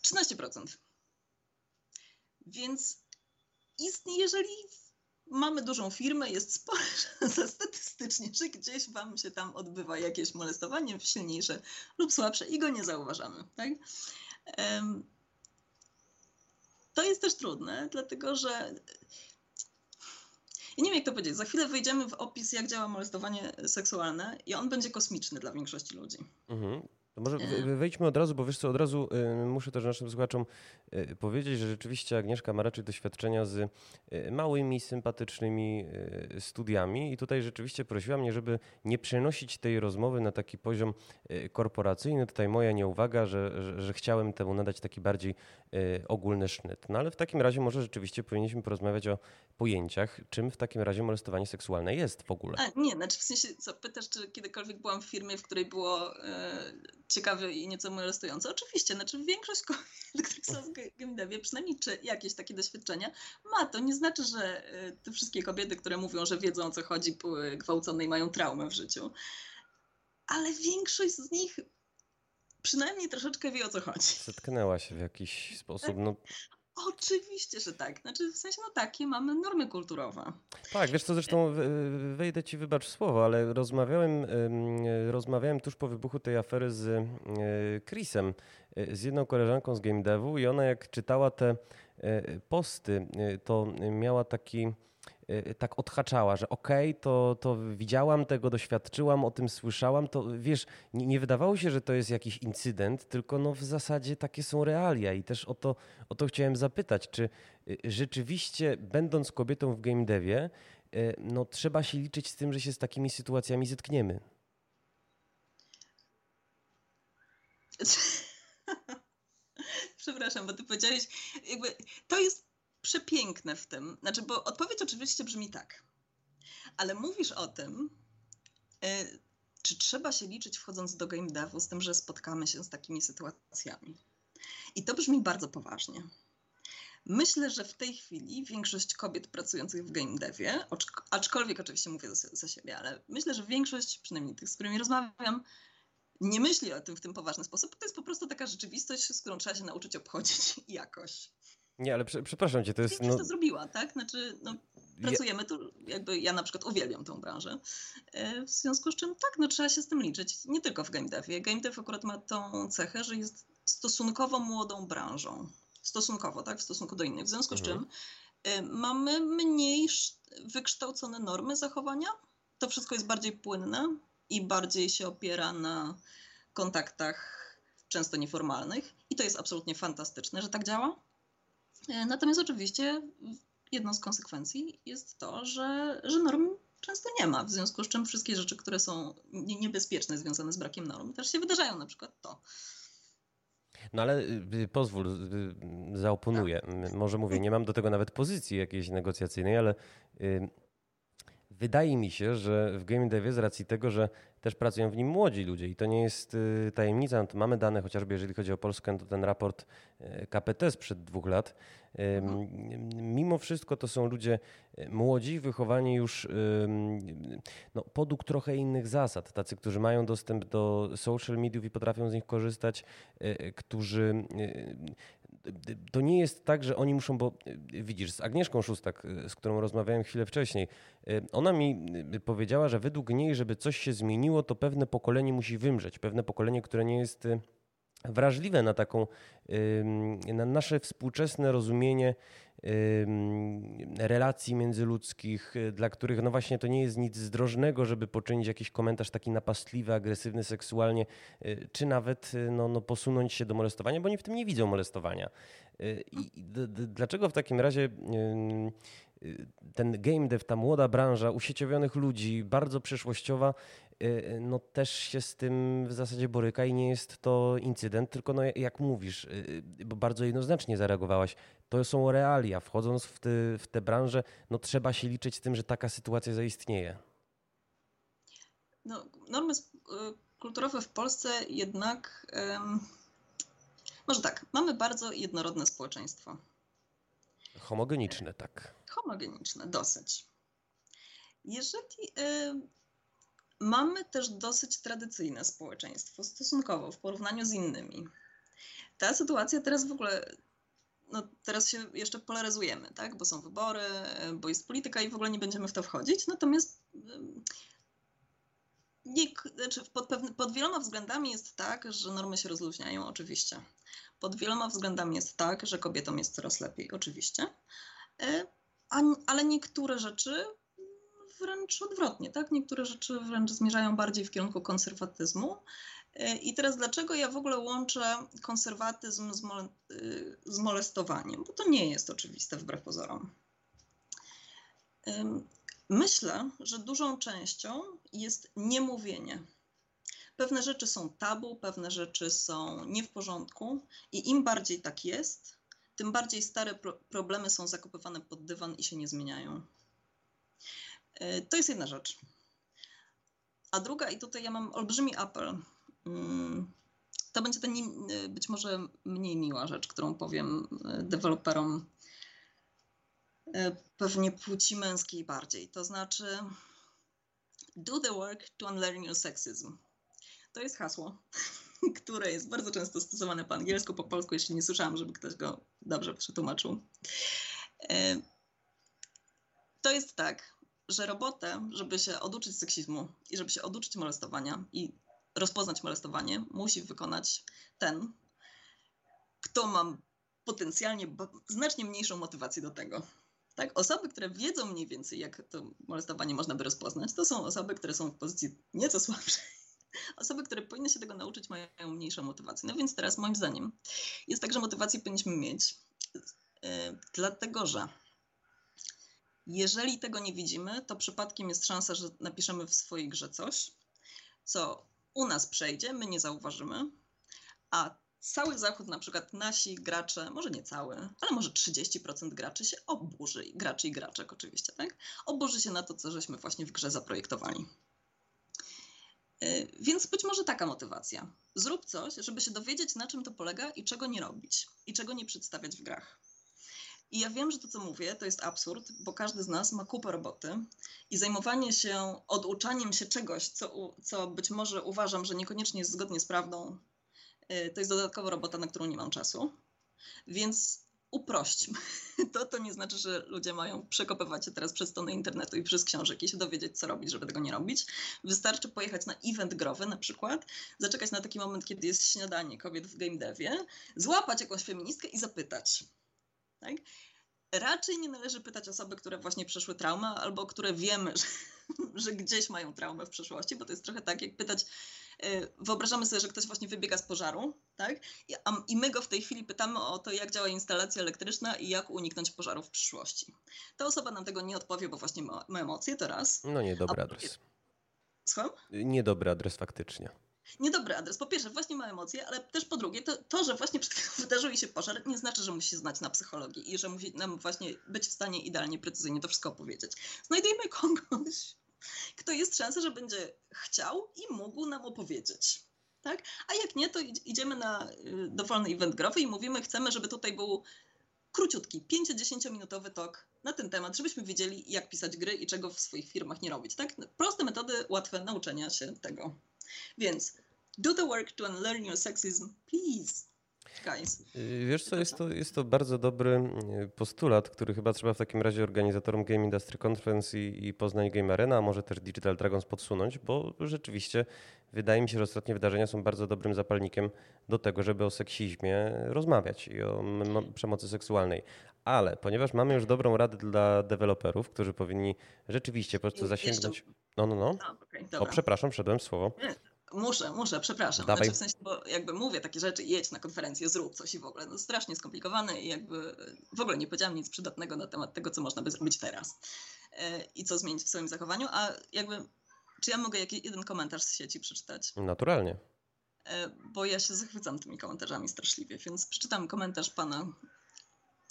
13%. Więc istnieje, jeżeli mamy dużą firmę, jest spora (laughs) szansa statystycznie, że gdzieś wam się tam odbywa jakieś molestowanie silniejsze lub słabsze i go nie zauważamy. Tak? To jest też trudne, dlatego że ja nie wiem, jak to powiedzieć. Za chwilę wejdziemy w opis, jak działa molestowanie seksualne, i on będzie kosmiczny dla większości ludzi. Mhm.
To może wejdźmy od razu, bo wiesz co, od razu y, muszę też naszym słuchaczom y, powiedzieć, że rzeczywiście Agnieszka ma raczej doświadczenia z y, małymi, sympatycznymi studiami i tutaj rzeczywiście prosiła mnie, żeby nie przenosić tej rozmowy na taki poziom korporacyjny. Tutaj moja nieuwaga, że, że, że chciałem temu nadać taki bardziej ogólny sznyt. No ale w takim razie może rzeczywiście powinniśmy porozmawiać o pojęciach, czym w takim razie molestowanie seksualne jest w ogóle.
A, nie, znaczy w sensie, co pytasz, czy kiedykolwiek byłam w firmie, w której było ciekawe i nieco molestujące. Oczywiście, znaczy większość (laughs) kobiet, które są w game przynajmniej czy jakieś takie doświadczenia, ma. To nie znaczy, że y, te wszystkie kobiety, które mówią, że wiedzą o co chodzi, gwałcone i mają traumę w życiu. Ale większość z nich przynajmniej troszeczkę wie o co chodzi.
Zetknęła się w jakiś sposób. No,
Oczywiście, że tak. Znaczy, w sensie, no takie mamy normy kulturowe.
Tak, wiesz co, zresztą wejdę ci wybacz słowo, ale rozmawiałem, rozmawiałem tuż po wybuchu tej afery z e, Chrisem, e, z jedną koleżanką z game devu i ona jak czytała te e, posty, to miała taki tak odhaczała, że okej, okay, to, to widziałam tego, doświadczyłam, o tym słyszałam, to wiesz, nie, nie, wydawało się, że to jest jakiś incydent, tylko no w zasadzie takie są realia i też o to, o to chciałem zapytać, czy y, rzeczywiście będąc kobietą w game devie, y, no trzeba się liczyć z tym, że się z takimi sytuacjami zetkniemy? (laughs)
Przepraszam, bo ty powiedziałeś, jakby to jest przepiękne w tym. Znaczy, bo odpowiedź oczywiście brzmi tak. Ale mówisz o tym, y, czy trzeba się liczyć wchodząc do game devu z tym, że spotkamy się z takimi sytuacjami. I to brzmi bardzo poważnie. Myślę, że w tej chwili większość kobiet pracujących w game devie, aczkolwiek oczywiście mówię za, siebie, ale myślę, że większość, przynajmniej tych, z którymi rozmawiam, nie myśli o tym w tym poważny sposób. To jest po prostu taka rzeczywistość, z którą trzeba się nauczyć obchodzić (laughs) jakoś.
Nie, ale prze, przepraszam cię, to jest...
No... to zrobiła, tak? Znaczy, no, pracujemy tu, jakby ja na przykład uwielbiam tą branżę, e, w związku z czym tak, no trzeba się z tym liczyć, nie tylko w game devie. Game dev akurat ma tą cechę, że jest stosunkowo młodą branżą, stosunkowo, tak, w stosunku do innych, w związku z mhm. czym y, mamy mniej wykształcone normy zachowania, to wszystko jest bardziej płynne i bardziej się opiera na kontaktach często nieformalnych i to jest absolutnie fantastyczne, że tak działa. E, natomiast oczywiście jedną z konsekwencji jest to, że, że norm często nie ma, w związku z czym wszystkie rzeczy, które są niebezpieczne związane z brakiem norm, też się wydarzają, na przykład to.
No ale y, y, pozwól, y, zaoponuję. Tak. Może mówię, nie mam do tego nawet pozycji jakiejś negocjacyjnej, ale wydaje mi się, że w game devie z racji tego, że też pracują w nim młodzi ludzie i to nie jest y, tajemnica. No mamy dane, chociażby jeżeli chodzi o Polskę, to ten raport y, KPT sprzed dwóch lat. Mimo wszystko to są ludzie y, młodzi, wychowani już no, podług trochę innych zasad. Tacy, którzy mają dostęp do social mediów i potrafią z nich korzystać, którzy to nie jest tak, że oni muszą, bo y, widzisz, z Agnieszką Szustak, y, z którą rozmawiałem chwilę wcześniej, y, ona mi powiedziała, że według niej, żeby coś się zmieniło, to pewne pokolenie musi wymrzeć. Pewne pokolenie, które nie jest wrażliwe na taką, na nasze współczesne rozumienie relacji międzyludzkich, y, dla których no właśnie to nie jest nic zdrożnego, żeby poczynić jakiś komentarz taki napastliwy, agresywny seksualnie, y, czy nawet y, no, no posunąć się do molestowania, bo oni w tym nie widzą molestowania. I dlaczego w takim razie ten game dev, ta młoda branża usieciowionych ludzi, bardzo przyszłościowa, no też się z tym w zasadzie boryka i nie jest to incydent, tylko no jak mówisz, bo bardzo jednoznacznie zareagowałaś, to są realia. Wchodząc w, te, w tę branżę, no trzeba się liczyć z tym, że taka sytuacja zaistnieje.
No, normy y, kulturowe w Polsce jednak. Um, może tak, mamy bardzo jednorodne społeczeństwo.
Homogeniczne, tak.
Homogeniczne, dosyć. Jeżeli y, mamy też dosyć tradycyjne społeczeństwo stosunkowo w porównaniu z innymi, ta sytuacja teraz w ogóle no teraz się jeszcze polaryzujemy, tak? bo są wybory, bo jest polityka i w ogóle nie będziemy w to wchodzić. Natomiast nie, znaczy pod, pewne, pod wieloma względami jest tak, że normy się rozluźniają, oczywiście. Pod wieloma względami jest tak, że kobietom jest coraz lepiej, oczywiście. E, a, ale niektóre rzeczy wręcz odwrotnie, tak? Niektóre rzeczy wręcz zmierzają bardziej w kierunku konserwatyzmu. E, I teraz dlaczego ja w ogóle łączę konserwatyzm z, y, molestowaniem? Bo to nie jest oczywiste wbrew pozorom. Myślę, że dużą częścią jest niemówienie. Pewne rzeczy są tabu, pewne rzeczy są nie w porządku, i im bardziej tak jest, tym bardziej stare pro problemy są zakopywane pod dywan i się nie zmieniają. E, to jest jedna rzecz. A druga, i tutaj ja mam olbrzymi apel to będzie to być może mniej miła rzecz, którą powiem e, deweloperom e, pewnie płci męskiej bardziej. To znaczy do the work to unlearn your sexism. To jest hasło, (laughs) które jest bardzo często stosowane po angielsku, po polsku, jeśli nie słyszałam, żeby ktoś go dobrze przetłumaczył. To jest tak, że robotę, żeby się oduczyć seksizmu i żeby się oduczyć molestowania i rozpoznać molestowanie, musi wykonać ten, kto ma potencjalnie znacznie mniejszą motywację do tego. Tak? Osoby, które wiedzą mniej więcej, jak to molestowanie można by rozpoznać, to są osoby, które są w pozycji nieco słabszej. (laughs) Osoby, które powinny się tego nauczyć, mają mniejszą motywację. No więc teraz, moim zdaniem, jest tak, że motywację powinniśmy mieć, yy, dlatego że jeżeli tego nie widzimy, to przypadkiem jest szansa, że napiszemy w swojej grze coś, co u nas przejdzie, my nie zauważymy, a cały zachód, na przykład nasi gracze, może nie cały, ale może 30% graczy się oburzy, graczy i graczek oczywiście, tak? Oburzy się na to, co żeśmy właśnie w grze zaprojektowali. Y, więc być może taka motywacja. Zrób coś, żeby się dowiedzieć, na czym to polega i czego nie robić, i czego nie przedstawiać w grach. I ja wiem, że to, co mówię, to jest absurd, bo każdy z nas ma kupę roboty i zajmowanie się oduczaniem się czegoś, co, co być może uważam, że niekoniecznie jest zgodnie z prawdą, y, to jest dodatkowa robota, na którą nie mam czasu. Więc uprośćmy. (laughs) To, to nie znaczy, że ludzie mają przekopywać się teraz przez strony internetu i przez książek i się dowiedzieć, co robić, żeby tego nie robić. Wystarczy pojechać na event growy na przykład, zaczekać na taki moment, kiedy jest śniadanie kobiet w game devie, złapać jakąś feministkę i zapytać, tak? Raczej nie należy pytać osoby, które właśnie przeszły traumę, albo które wiemy, (laughs) że, że gdzieś mają traumę w przeszłości, bo to jest trochę tak, jak pytać, y, wyobrażamy sobie, że ktoś właśnie wybiega z pożaru, tak? I, I, my go w tej chwili pytamy o to, jak działa instalacja elektryczna i jak uniknąć pożaru w przyszłości. Ta osoba nam tego nie odpowie, bo właśnie ma, ma emocje, to raz.
No niedobry adres.
Słucham?
Niedobry adres faktycznie
niedobry adres. Po pierwsze, właśnie ma emocje, ale też po drugie, to, to że właśnie przed chwilą (laughs) wydarzył się pożar, nie znaczy, że musi znać na psychologii i że musi nam właśnie być w stanie idealnie, precyzyjnie to wszystko opowiedzieć. Znajdujmy kogoś, kto to jest szansa, że będzie chciał i mógł nam opowiedzieć. Tak? A jak nie, to idziemy na y, dowolny event growy i mówimy, chcemy, żeby tutaj był króciutki, 5-10 minutowy tok na ten temat, żebyśmy wiedzieli, jak pisać gry i czego w swoich firmach nie robić. Tak? Proste metody, łatwe nauczenia się tego. Więc do the work to unlearn your sexism, please. Guys.
Y, wiesz co, jest to, jest to bardzo dobry y, postulat, który chyba trzeba w takim razie organizatorom Game Industry Conference i, i Poznań Game Arena, a może też Digital Dragons podsunąć, bo rzeczywiście wydaje mi się, że ostatnie wydarzenia są bardzo dobrym zapalnikiem do tego, żeby o seksizmie rozmawiać i o przemocy seksualnej. Ale ponieważ mamy już dobrą radę dla deweloperów, którzy powinni rzeczywiście po prostu zasięgnąć. No, no, no. A, okay, o, przepraszam, wszedłem w słowo.
Muszę, muszę, przepraszam. Dawaj. Znaczy w sensie, bo jakby mówię takie rzeczy, jedź na konferencję, zrób coś i w ogóle. No strasznie skomplikowane i jakby w ogóle nie powiedziałam nic przydatnego na temat tego, co można by zrobić teraz e, i co zmienić w swoim zachowaniu, a jakby czy ja mogę jakiś jeden komentarz z sieci przeczytać?
Naturalnie.
E, bo ja się zachwycam tymi komentarzami straszliwie, więc przeczytam komentarz pana,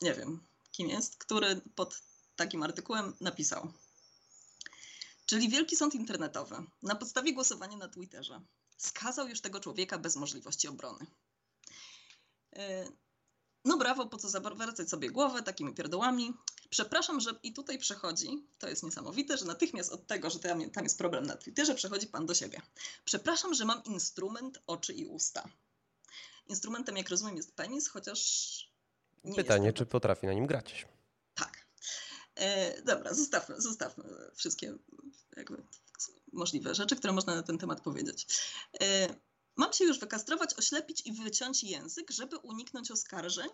nie wiem kim jest, który pod takim artykułem napisał. Czyli Wielki Sąd Internetowy na podstawie głosowania na Twitterze skazał już tego człowieka bez możliwości obrony. E, no brawo, po co zawracać sobie głowę takimi pierdołami. Przepraszam, że i tutaj przechodzi, to jest niesamowite, że natychmiast od tego, że tam, tam jest problem na Twitterze, przechodzi pan do siebie. Przepraszam, że mam instrument oczy i usta. Instrumentem, jak rozumiem, jest penis, chociaż.
Pytanie, czy potrafi na nim grać.
Tak. E, dobra, zostawmy, zostawmy wszystkie jakby możliwe rzeczy, które można na ten temat powiedzieć. E, mam się już wykastrować, oślepić i wyciąć język, żeby uniknąć oskarżeń,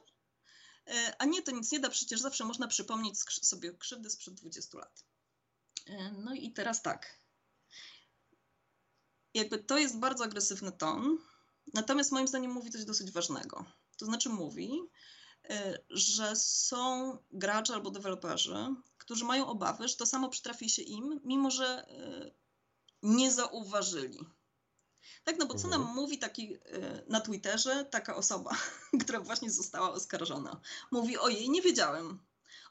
e, a nie, to nic nie da, przecież zawsze można przypomnieć sobie krzywdy sprzed 20 lat. E, no i teraz tak. Jakby to jest bardzo agresywny ton, natomiast moim zdaniem mówi coś dosyć ważnego. To znaczy mówi, że są gracze albo deweloperzy, którzy mają obawy, że to samo przytrafi się im, mimo że nie zauważyli. Tak, no bo co nam mhm. mówi taki e, na Twitterze taka osoba, (laughs) która właśnie została oskarżona? Mówi, ojej, nie wiedziałem.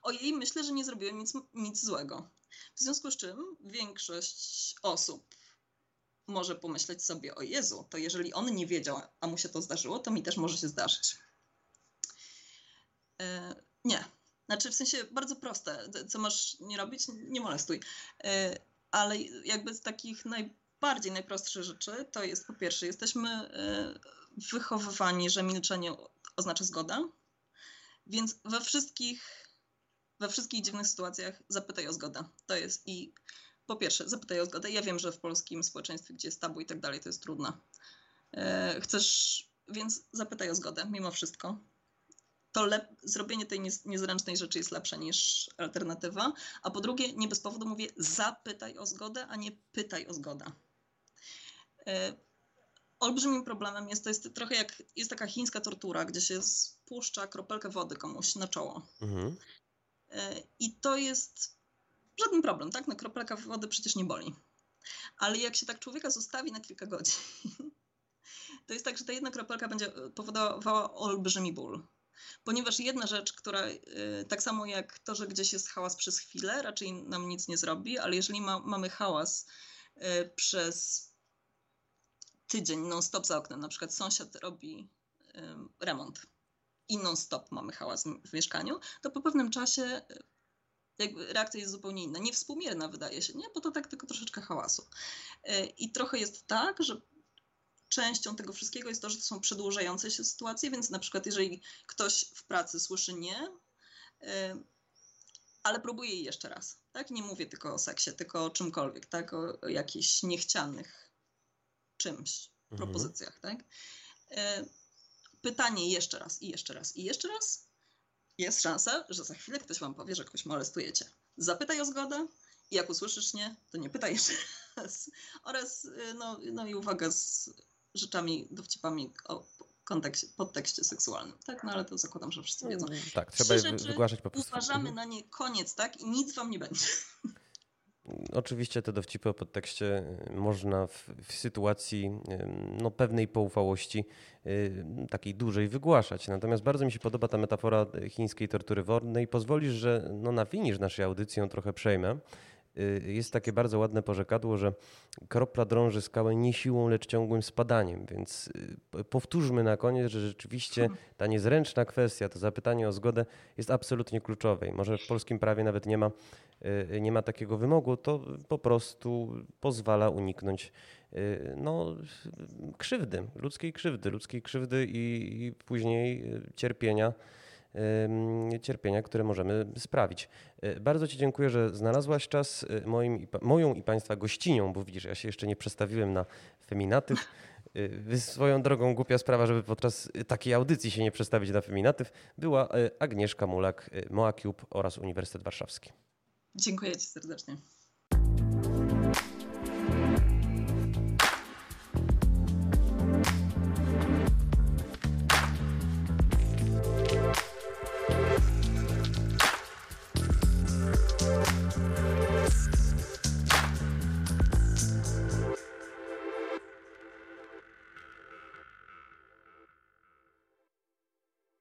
Ojej, myślę, że nie zrobiłem nic, nic złego. W związku z czym większość osób może pomyśleć sobie, o Jezu, to jeżeli on nie wiedział, a mu się to zdarzyło, to mi też może się zdarzyć. E, nie. Znaczy, w sensie bardzo proste. Co masz nie robić? Nie molestuj. E, ale jakby z takich najbardziej najprostszych rzeczy to jest po pierwsze, jesteśmy e, wychowywani, że milczenie oznacza zgodę, więc we wszystkich, we wszystkich dziwnych sytuacjach zapytaj o zgodę. To jest i po pierwsze, zapytaj o zgodę. Ja wiem, że w polskim społeczeństwie, gdzie jest tabu i tak dalej, to jest trudne. Chcesz, więc zapytaj o zgodę, mimo wszystko to zrobienie tej niezręcznej rzeczy jest lepsze niż alternatywa. A po drugie, nie bez powodu mówię, zapytaj o zgodę, a nie pytaj o zgodę. E, olbrzymim problemem jest, to jest trochę jak, jest taka chińska tortura, gdzie się spuszcza kropelkę wody komuś na czoło. Mhm. E, I to jest żaden problem, tak? No kropelka wody przecież nie boli. Ale jak się tak człowieka zostawi na kilka godzin, (laughs) to jest tak, że ta jedna kropelka będzie powodowała olbrzymi ból. Ponieważ jedna rzecz, która y, tak samo jak to, że gdzieś jest hałas przez chwilę, raczej nam nic nie zrobi, ale jeżeli ma, mamy hałas y, przez tydzień non-stop za oknem, na przykład sąsiad robi remont i non-stop mamy hałas w mieszkaniu, to po pewnym czasie y, jakby reakcja jest zupełnie inna. Niewspółmierna wydaje się, nie? Bo to tak tylko troszeczkę hałasu. I trochę jest tak, że częścią tego wszystkiego jest to, że to są przedłużające się sytuacje, więc na przykład jeżeli ktoś w pracy słyszy nie, y, ale próbuje jeszcze raz, tak? Nie mówię tylko o seksie, tylko o czymkolwiek, tak? O, o jakichś niechcianych czymś, mhm. propozycjach, tak? Y, pytanie jeszcze raz i jeszcze raz i jeszcze raz. Jest szansa, że za chwilę ktoś wam powie, że kogoś molestujecie. Zapytaj o zgodę i jak usłyszysz nie, to nie pytaj jeszcze raz. Oraz, y, no, no i uwaga z rzeczami, dowcipami o kontekście, podtekście seksualnym, tak? No ale to zakładam, że wszyscy wiedzą. Mm,
tak, trzeba je wygłaszać po prostu.
Uważamy mhm. na nie koniec, tak? I nic wam nie będzie.
Oczywiście te dowcipy o podtekście y, można w, w, sytuacji y, no, pewnej poufałości y, takiej dużej wygłaszać. Natomiast bardzo mi się podoba ta metafora chińskiej tortury wodnej. Pozwolisz, że no, nawinisz naszej audycją trochę przejmę jest takie bardzo ładne porzekadło, że kropla drąży skałę nie siłą, lecz ciągłym spadaniem. Więc y, powtórzmy na koniec, że rzeczywiście ta niezręczna kwestia, to zapytanie o zgodę jest absolutnie kluczowe. I może w polskim prawie nawet nie ma, y, nie ma takiego wymogu, to po prostu pozwala uniknąć no, krzywdy, ludzkiej krzywdy, ludzkiej krzywdy i, i później cierpienia cierpienia, które możemy sprawić. E, bardzo Ci dziękuję, że znalazłaś czas e, moim, moją i Państwa gościnią, bo widzisz, ja się jeszcze nie przestawiłem na feminatyw. (laughs) E, swoją drogą głupia sprawa, żeby podczas takiej audycji się nie przestawić na feminatyw, była Agnieszka Mulak, Moa Cube oraz Uniwersytet Warszawski.
Dziękuję Ci serdecznie.